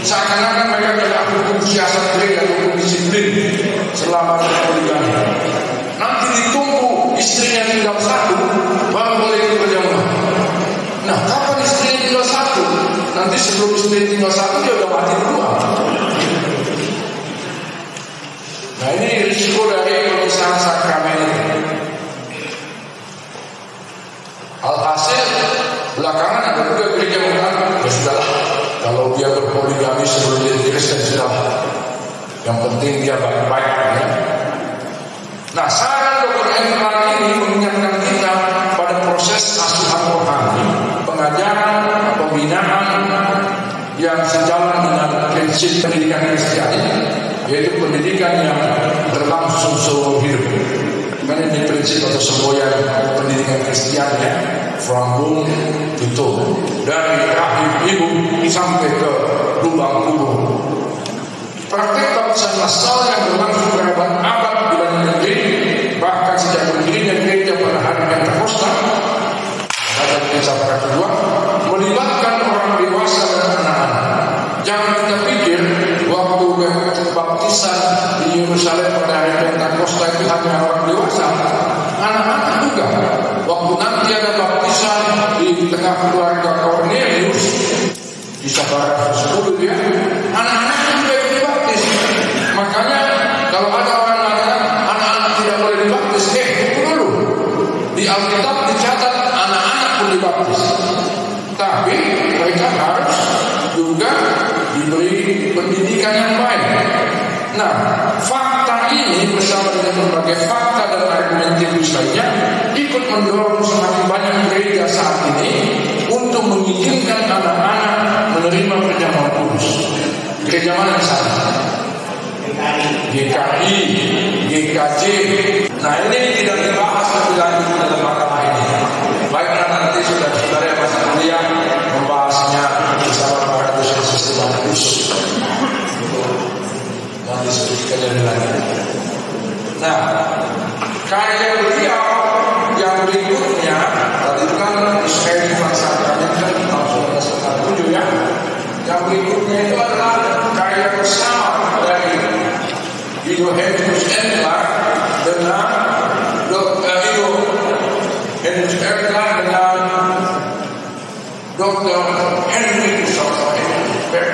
Seakan-akan mereka tidak hukum siasat gereja hukum disiplin selama berpoligami. Nanti ditunggu istrinya tinggal satu, baru boleh ikut perjamuan. Nah, kapan istrinya tinggal satu? Nanti sebelum istri tinggal satu dia udah mati duluan. Nah ini risiko dari pemisahan sakramen ini. Alhasil belakangan ada juga gereja kalau dia berpoligami sebelum dia Kristen sudah yang penting dia baik-baik ya. Nah saran dokter Englar ini mengingatkan kita pada proses asuhan rohani, pengajaran, pembinaan yang sejalan dengan prinsip pendidikan Kristiani, yaitu pendidikan yang berlangsung seumur hidup. Karena ini prinsip atau semboyan pendidikan Kristen ya, from womb tomb, dari rahim ibu sampai ke lubang kubur. Praktik baptisan massal yang berlangsung berabad-abad di banyak negeri, bahkan sejak berdirinya gereja pada hari Pentakosta, pada gereja para kedua, melibatkan orang dewasa dan anak-anak. Jangan kita pikir waktu baptisan di Yerusalem pada hari Pentakosta itu hanya orang dewasa, anak-anak juga. Waktu nanti ada baptisan di tengah keluarga Cornelius, di Sabarat 10 dia, anak-anaknya juga ikut dibaptis. Makanya kalau ada orang mengatakan anak-anak tidak boleh dibaptis, eh tunggu dulu. Di Alkitab dicatat anak-anak pun dibaptis. Tapi mereka harus juga diberi pendidikan yang baik. Nah, fakta ini bersama dengan berbagai fakta dan argumen lainnya ikut mendorong semakin banyak gereja saat ini untuk mengizinkan anak-anak menerima perjamuan kudus. Gereja mana di sana? GKI, GKJ. Nah ini tidak dibahas lebih lanjut dalam makalah ini. Baiklah nanti sudah saudara yang masih kuliah membahasnya bersama para dosen sistem kudus. Dan diskusikan lebih lanjut. Nah, karya beliau yang berikutnya tadi kan kan tahun 1997 ya. Adalah karya bersama dari dengan Dr. Dengan Dr. Hendrikus Beck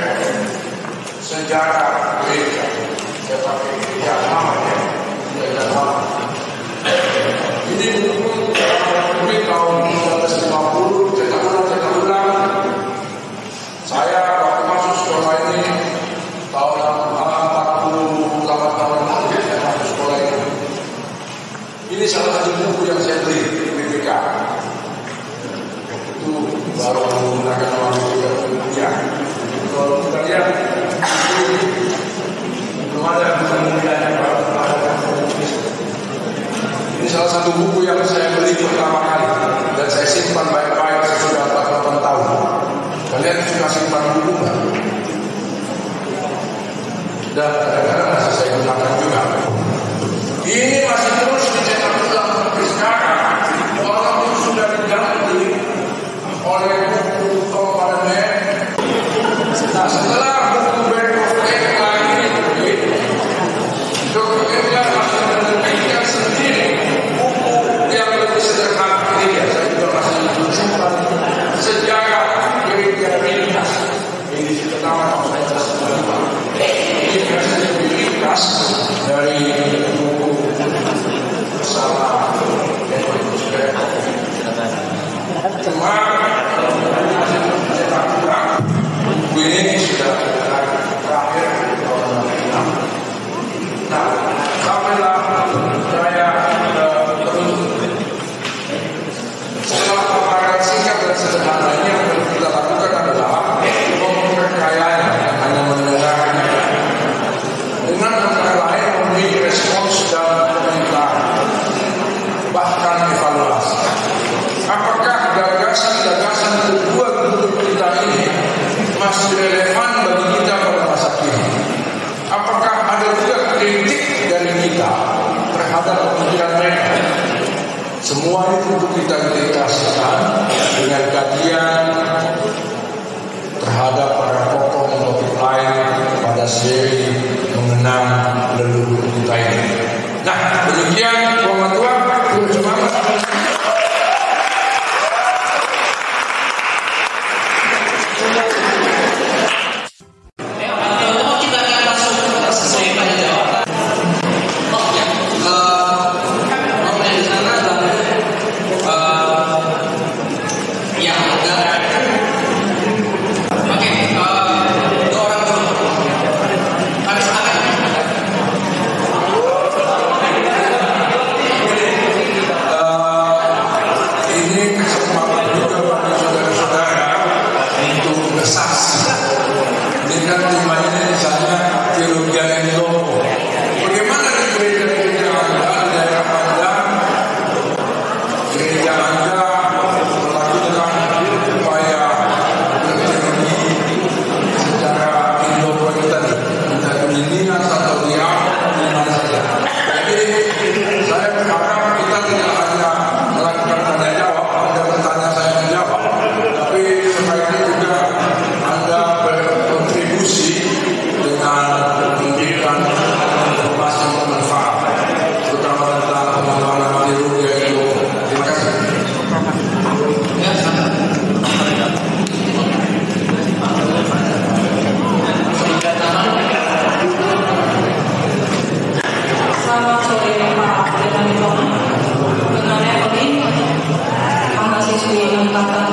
sejarah Gracias.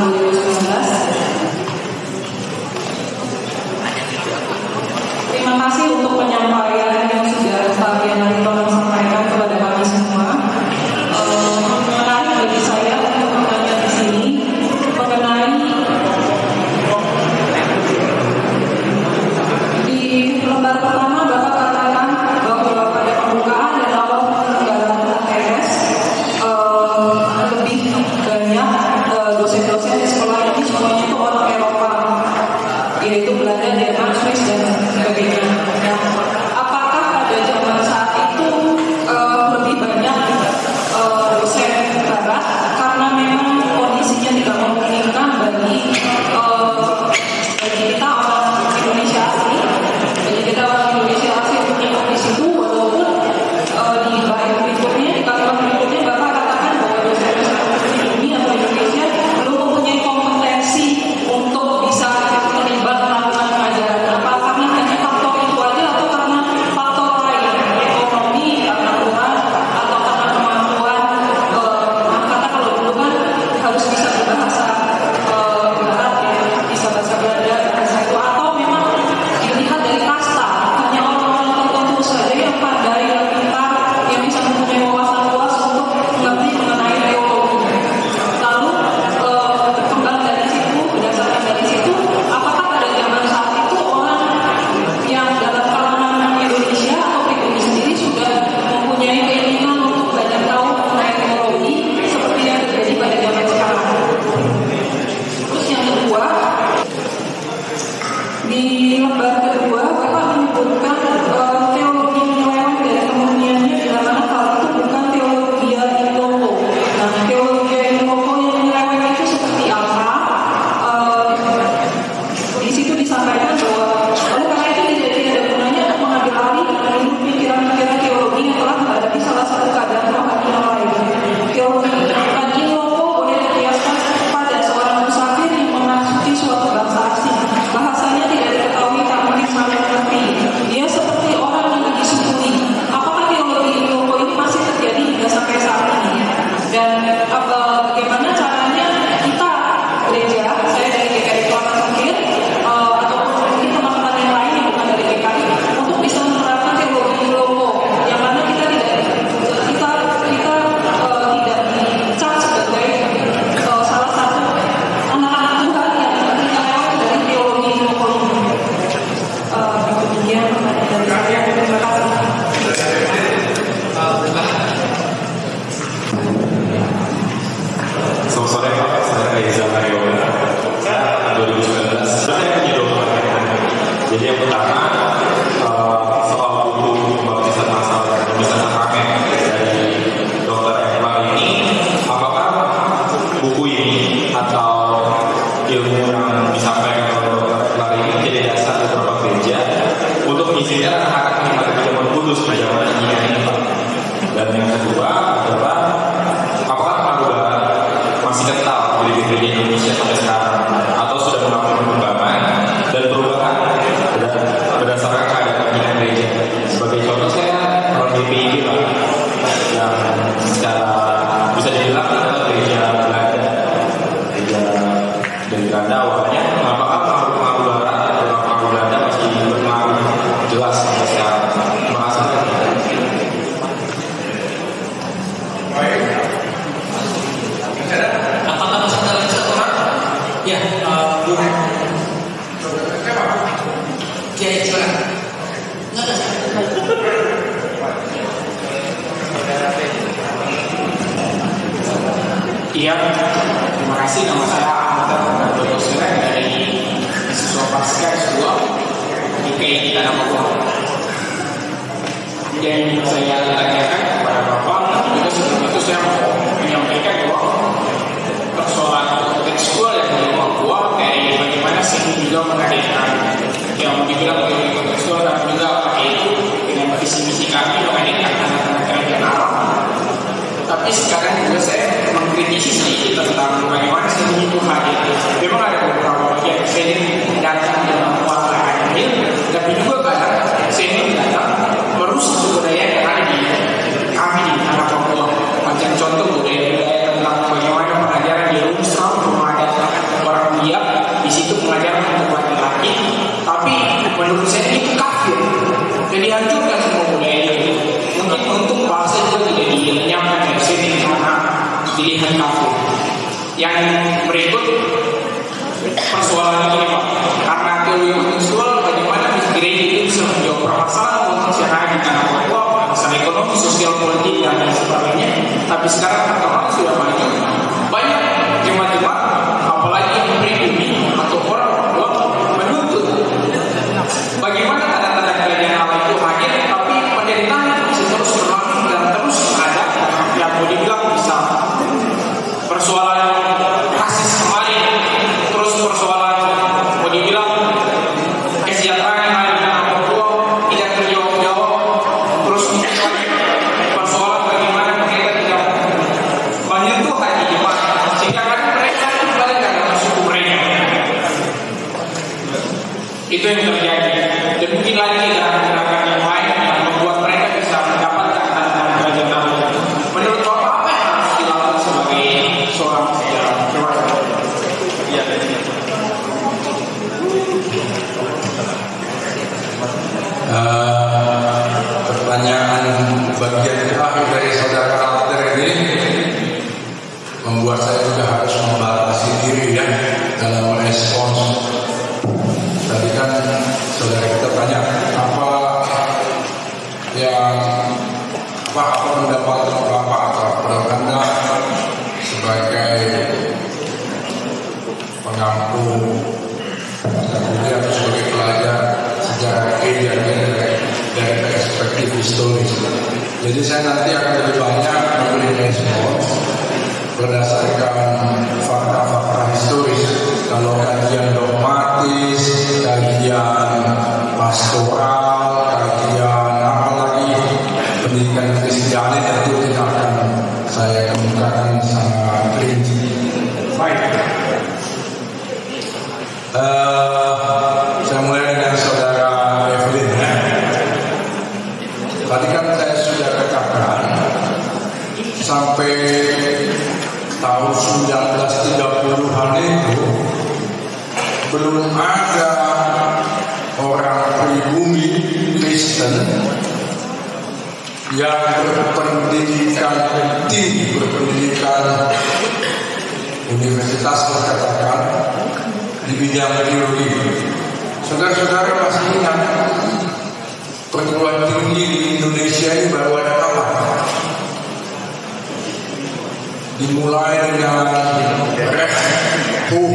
Itu yang terjadi. Dan mungkin lagi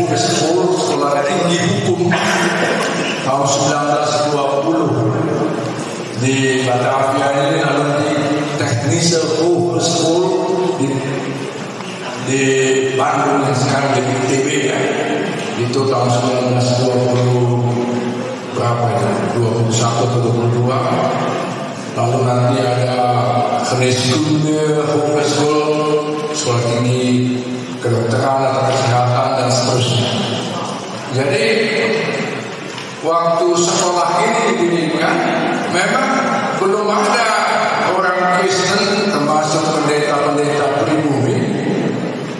ke-10 sekolah tinggi hukum tahun 1920 di Batavia ini alumni teknisi hukum sekolah di, di Bandung yang sekarang jadi ITB ya. Itu tahun 1920 berapa ya 21 atau 22 lalu nanti ada Kresidunnya Hukum Sekolah Sekolah Tinggi kedokteran atau kesehatan dan seterusnya. Jadi waktu sekolah ini didirikan memang belum ada orang Kristen termasuk pendeta-pendeta pribumi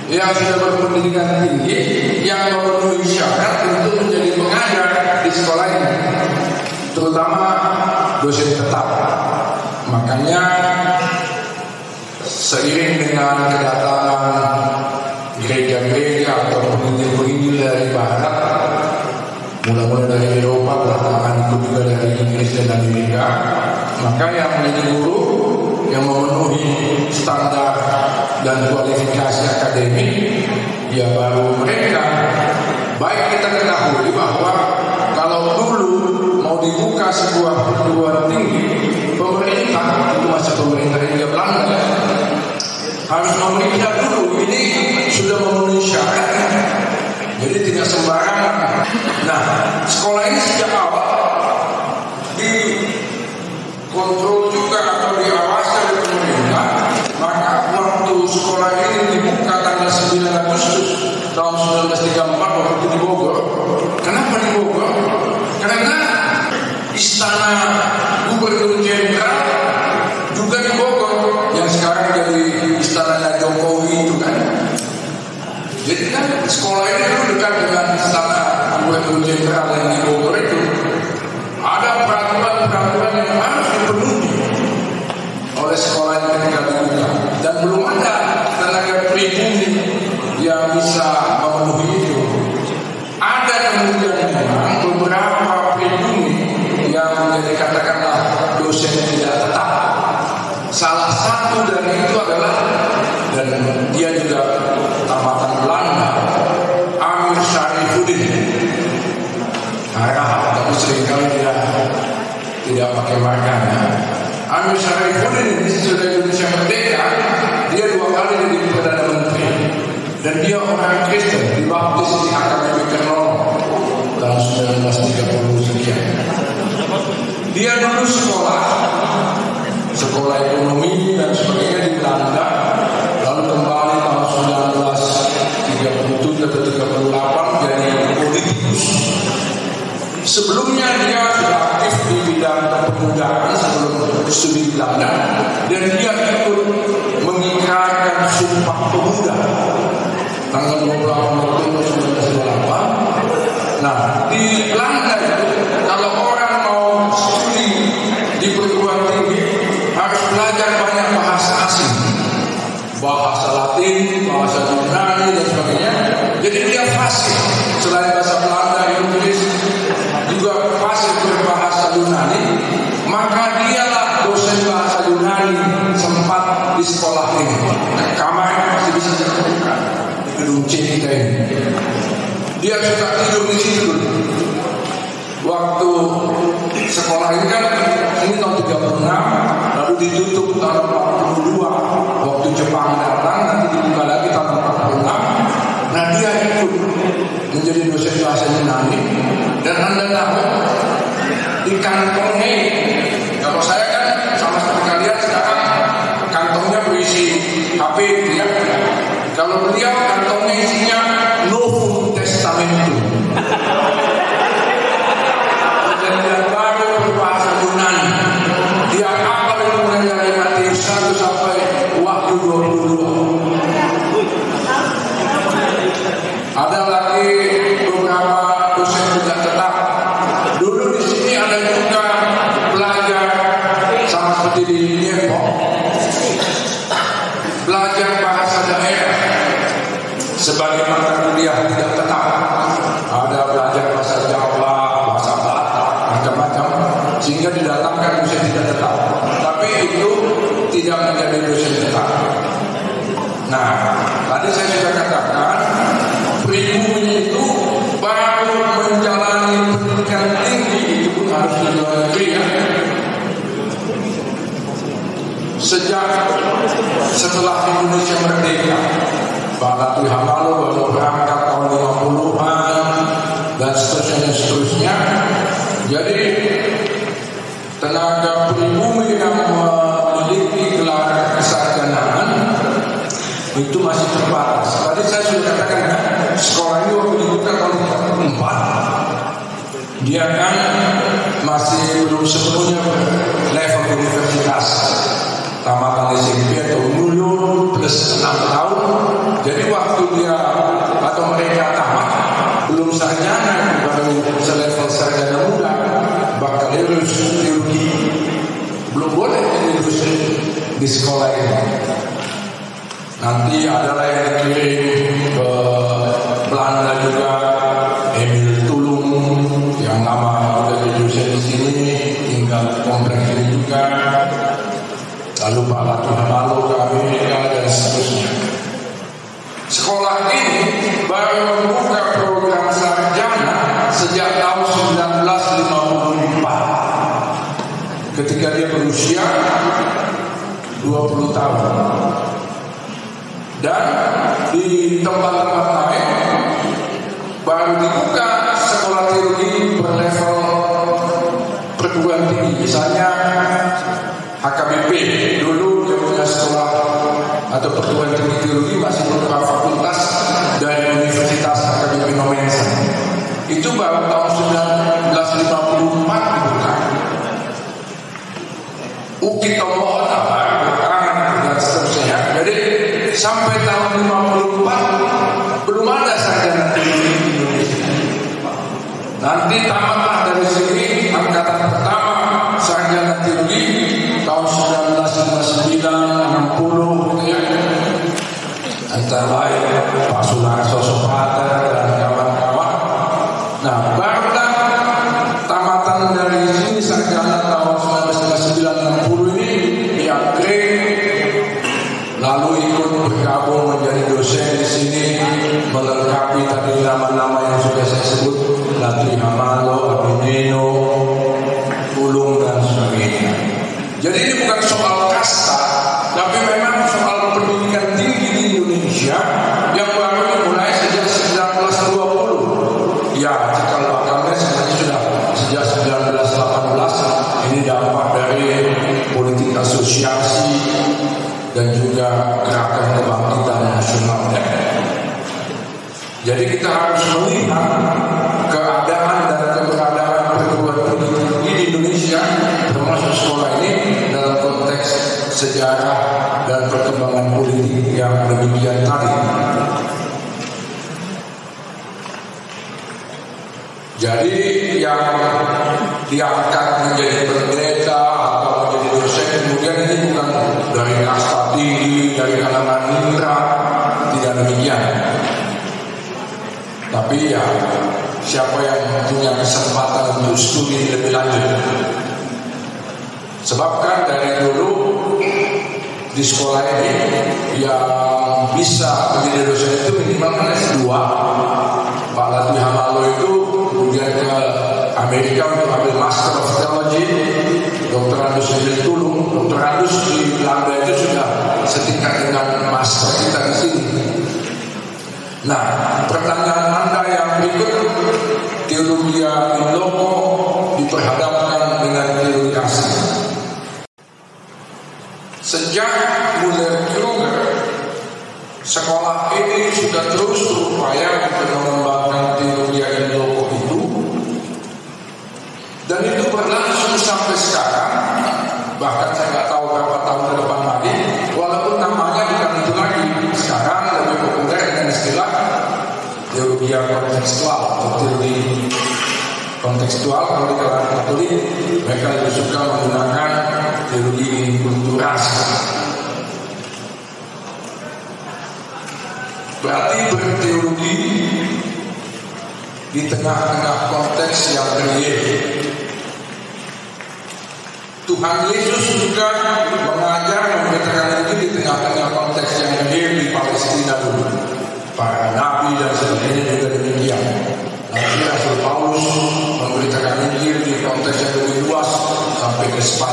yang sudah berpendidikan tinggi yang memenuhi syarat untuk menjadi pengajar di sekolah ini terutama dosen tetap makanya seiring dengan kedatangan menjadi guru yang memenuhi standar dan kualifikasi akademik ya baru mereka baik kita ketahui bahwa kalau dulu mau dibuka sebuah perguruan tinggi pemerintah itu masa pemerintah India Belanda. Harus memeriksa dulu ini sudah memenuhi syarat. Jadi tidak sembarangan. Nah sekolah ini sejak awal di kontrol juga atau diawasi oleh pemerintah maka waktu sekolah ini dibuka tanggal 9 Agustus tahun 1934 waktu di Bogor. Kenapa di Bogor? karena istana gubernur jenderal juga di Bogor yang sekarang jadi istana Jokowi itu kan. Jadi kan sekolah ini dulu dekat dengan istana gubernur jenderal yang di Bogor itu pribumi yang bisa memenuhi itu. Ada kemudian memang beberapa pribumi yang menjadi katakanlah dosen tidak tetap. Salah satu dari itu adalah dan dia juga tamatan Belanda Amir Syarifuddin. Arab tapi sering kali dia tidak pakai marganya Amir Syarifuddin ini sudah Indonesia merdeka dia dua kali jadi perdana menteri dan dia orang Kristen dibaptis di Akademi Kernono tahun 1930 sekian. Dia dulu sekolah. Sekolah ekonomi dan sebagainya di Belanda. Lalu kembali tahun 1937 atau 38 jadi politikus. Sebelumnya dia sudah aktif di bidang kepemudaan sebelum studi di Belanda. Dan dia ikut mengikrarkan sumpah pemuda tanggal 28 Oktober 1928 nah di Belanda suka tidur di situ waktu sekolah ini kan ini tahun 36 lalu ditutup tahun 42 waktu Jepang datang nanti dibuka lagi tahun 46 nah dia ikut menjadi dosen bahasa Yunani. Dan anda tahu di kantongnya kalau saya kan sama seperti kalian sekarang kantongnya berisi HP ya. Kalau beliau Aditama diangkat menjadi pendeta atau menjadi dosen kemudian ini bukan dari kasta tinggi, dari kalangan indra, tidak demikian. Tapi ya siapa yang punya kesempatan untuk studi lebih lanjut. Sebabkan dari dulu di sekolah ini yang bisa menjadi dosen itu minimal kan dua S2. Pak Lati Hamalo itu kemudian ke Amerika Master of Theology Dr. Agus Ibn Tulung Dr. Di Belanda itu sudah setingkat dengan master kita di sini Nah, pertanyaan Anda yang berikut teologi in loco diperhadapkan dengan teologi Sejak mulai Kruger, sekolah ini sudah terus berupaya untuk mengembangkan kontekstual teori kontekstual kalau di kalangan Katolik mereka lebih suka menggunakan teori ras. berarti berteologi di tengah-tengah konteks yang real Tuhan Yesus juga mengajar memberitakan itu di tengah-tengah konteks yang real di Palestina dulu. Para nabi dan sebagainya juga response.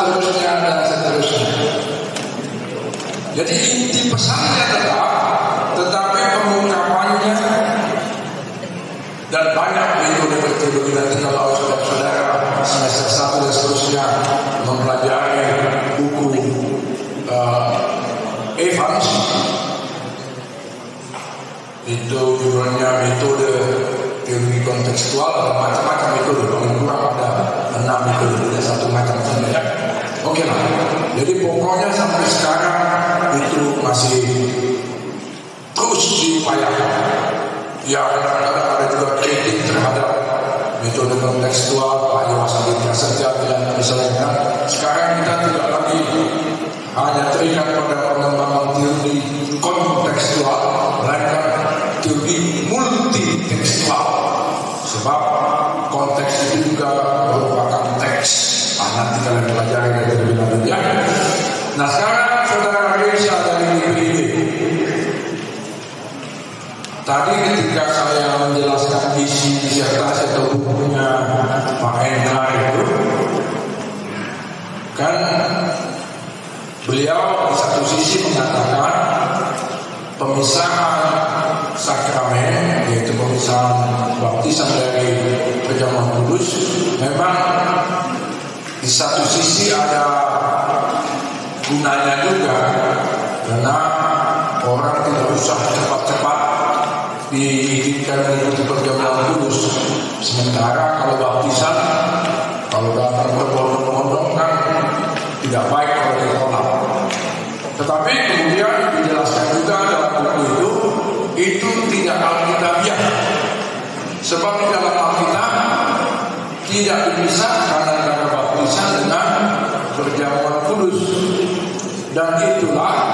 Seterusnya dan seterusnya. Jadi inti pesannya tetap, tetapi pengungkapannya dan banyak metode teologi nanti kalau saudara-saudara semester satu dan seterusnya mempelajari buku uh, Evans itu judulnya metode teologi kontekstual macam-macam metode paling kurang ada enam metode tidak satu macam saja oke lah. Jadi pokoknya sampai sekarang itu masih terus diupayakan. Ya kadang-kadang ada juga kritik terhadap metode kontekstual Pak Iwas Aditya saja dan misalnya kan. Sekarang kita tidak lagi hanya terikat pada pengembangan teori kontekstual. Melainkan teori multitekstual. Sebab konteks itu juga kalian pelajari dari lanjut ya nah sekarang saudara Reza dari DPID Tadi ketika saya menjelaskan isi disertasi atau bukunya Pak Hendra itu, kan beliau di satu sisi mengatakan pemisahan sakramen yaitu pemisahan baptisan dari perjamuan kudus memang di satu sisi ada gunanya juga karena orang tidak usah cepat-cepat diizinkan mengikuti perjamuan kudus. Sementara kalau baptisan, kalau datang berbondong-bondong kan tidak baik kalau ditolak. Tetapi kemudian dijelaskan juga dalam buku itu, itu tidak alkitabiah. Sebab di dalam Alkitab tidak dipisahkan antara Dan itulah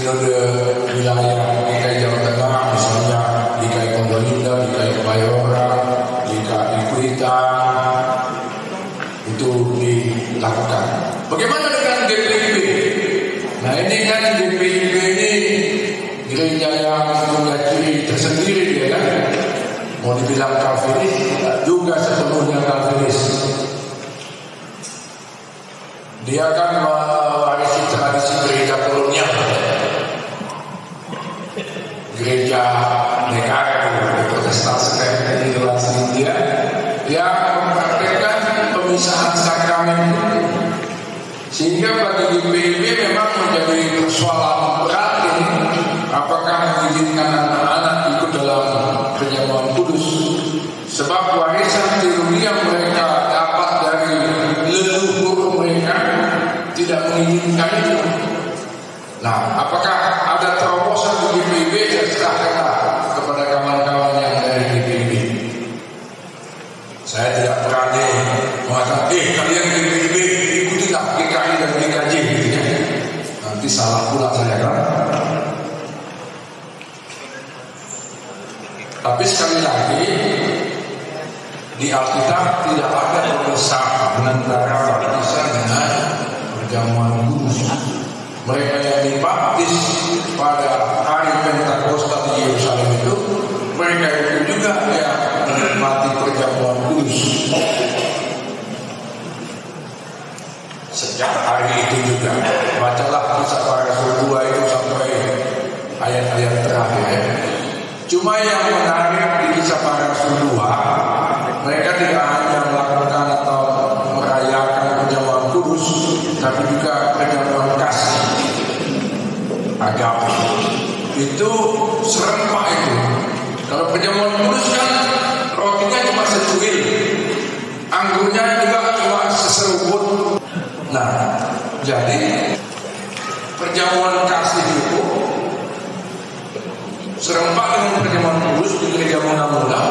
sinode wilayah DKI Jawa Tengah misalnya DKI Pembelinda, DKI Bayora, DKI Kuitang itu dilakukan. Bagaimana dengan GPIB? Nah ini kan GPIB ini gereja yang punya ciri tersendiri dia kan. Mau dibilang Calvinis juga sepenuhnya Calvinis. Dia kan sehingga bagi GPIB memang menjadi persoalan berat ini apakah mengizinkan anak-anak ikut dalam penyamuan kudus? Sebab warisan teologi yang mereka dapat dari leluhur mereka tidak mengizinkan itu. Nah apakah ada terobosan di GPIB saya serahkanlah kepada kawan-kawan lagi di Alkitab tidak ada pemisahan antara baptisan dengan perjamuan kudus. Mereka yang dibaptis pada hari Pentakosta di Yerusalem itu, mereka itu juga yang menikmati perjamuan kudus. Sejak hari itu juga, bacalah kisah para rasul dua itu sampai ayat-ayat terakhir. Cuma yang menarik di kisah para rasul dua, mereka tidak hanya melakukan atau merayakan perjamuan kudus, tapi juga perjamuan kasih agama. Itu serempak itu. Kalau perjamuan kudus kan rotinya cuma secuil, anggurnya juga cuma seseruput. Nah, jadi perjamuan kasih itu serempak dengan perjamuan kudus di gereja mula-mula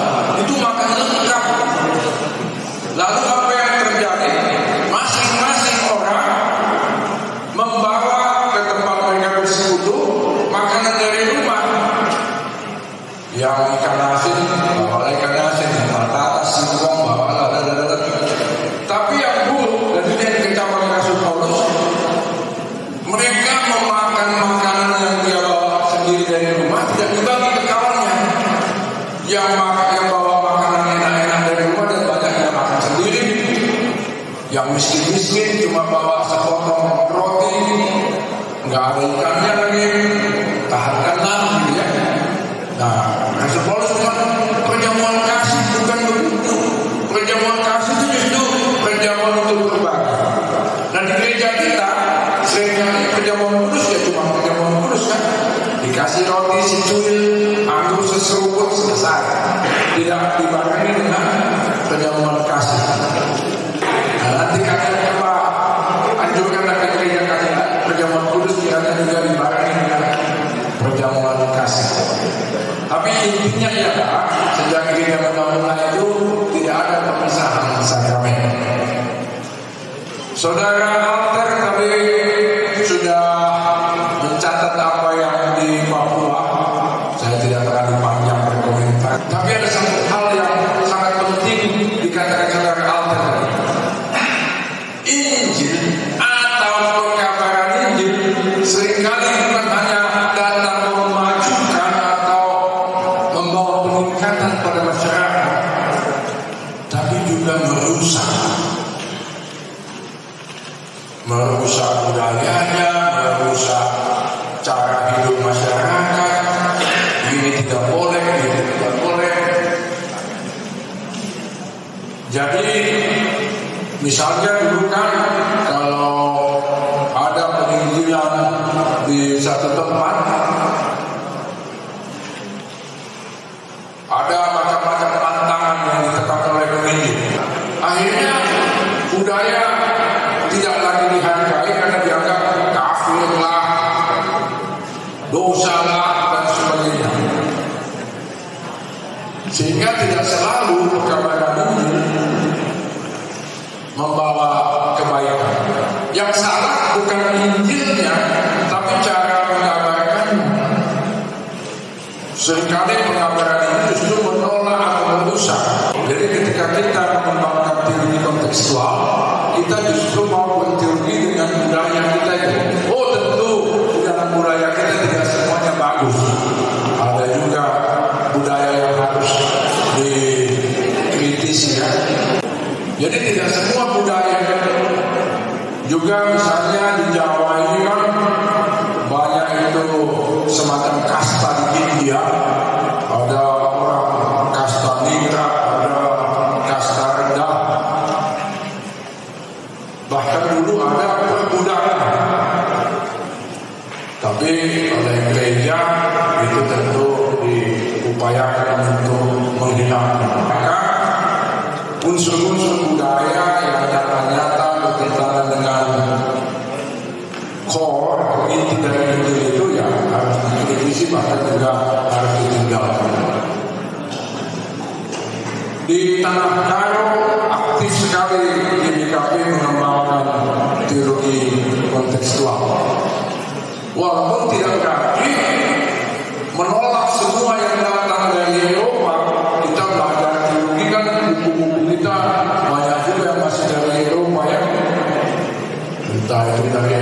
Entah itu dari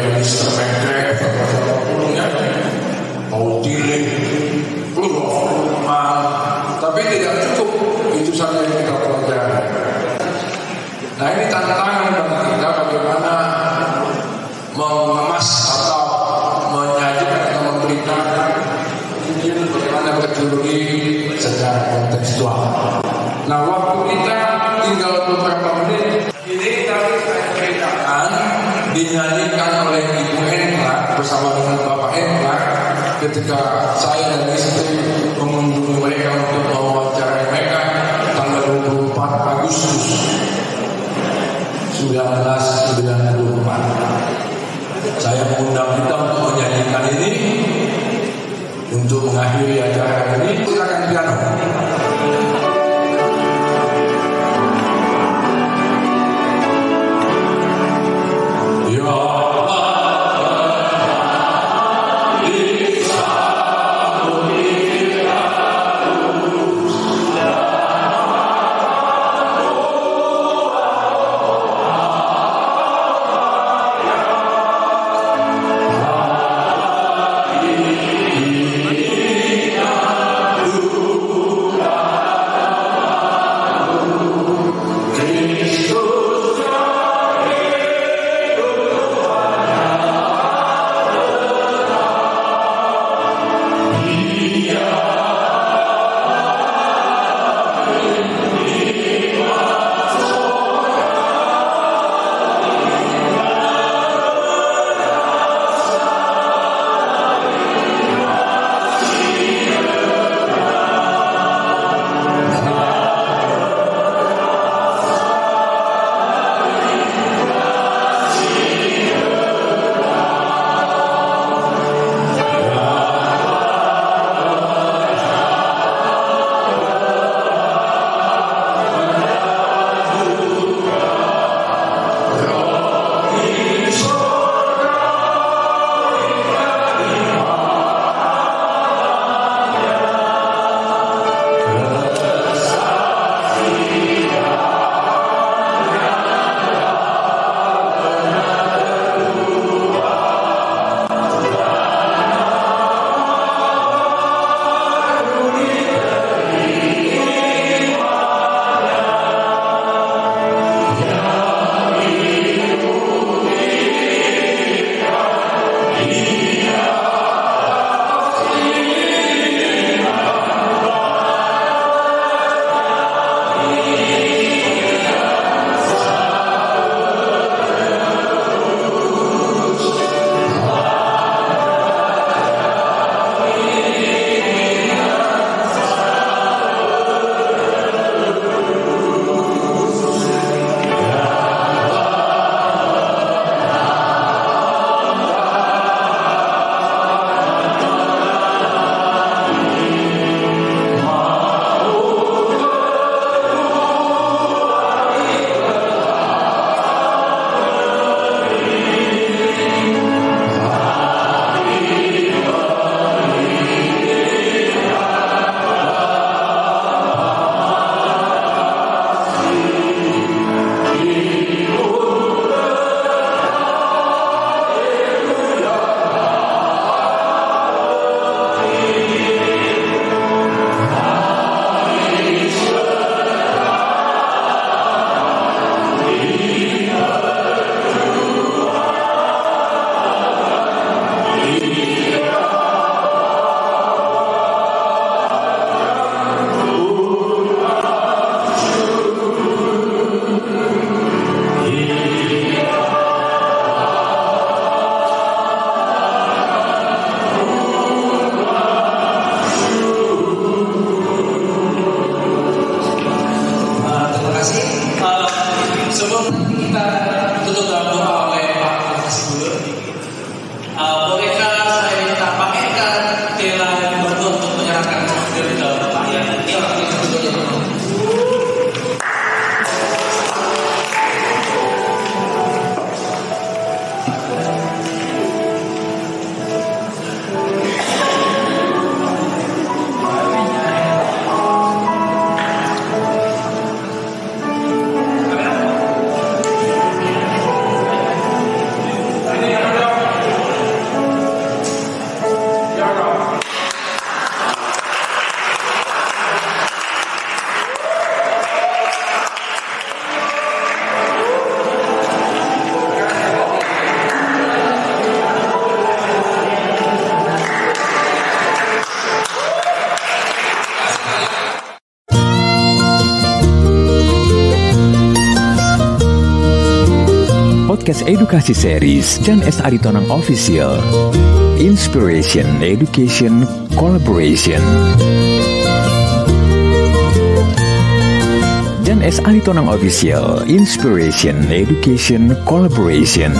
edukasi series Jan S. Aritonang Official. Inspiration, Education, Collaboration. Jan S. Aritonang Official, Inspiration, Education, Collaboration.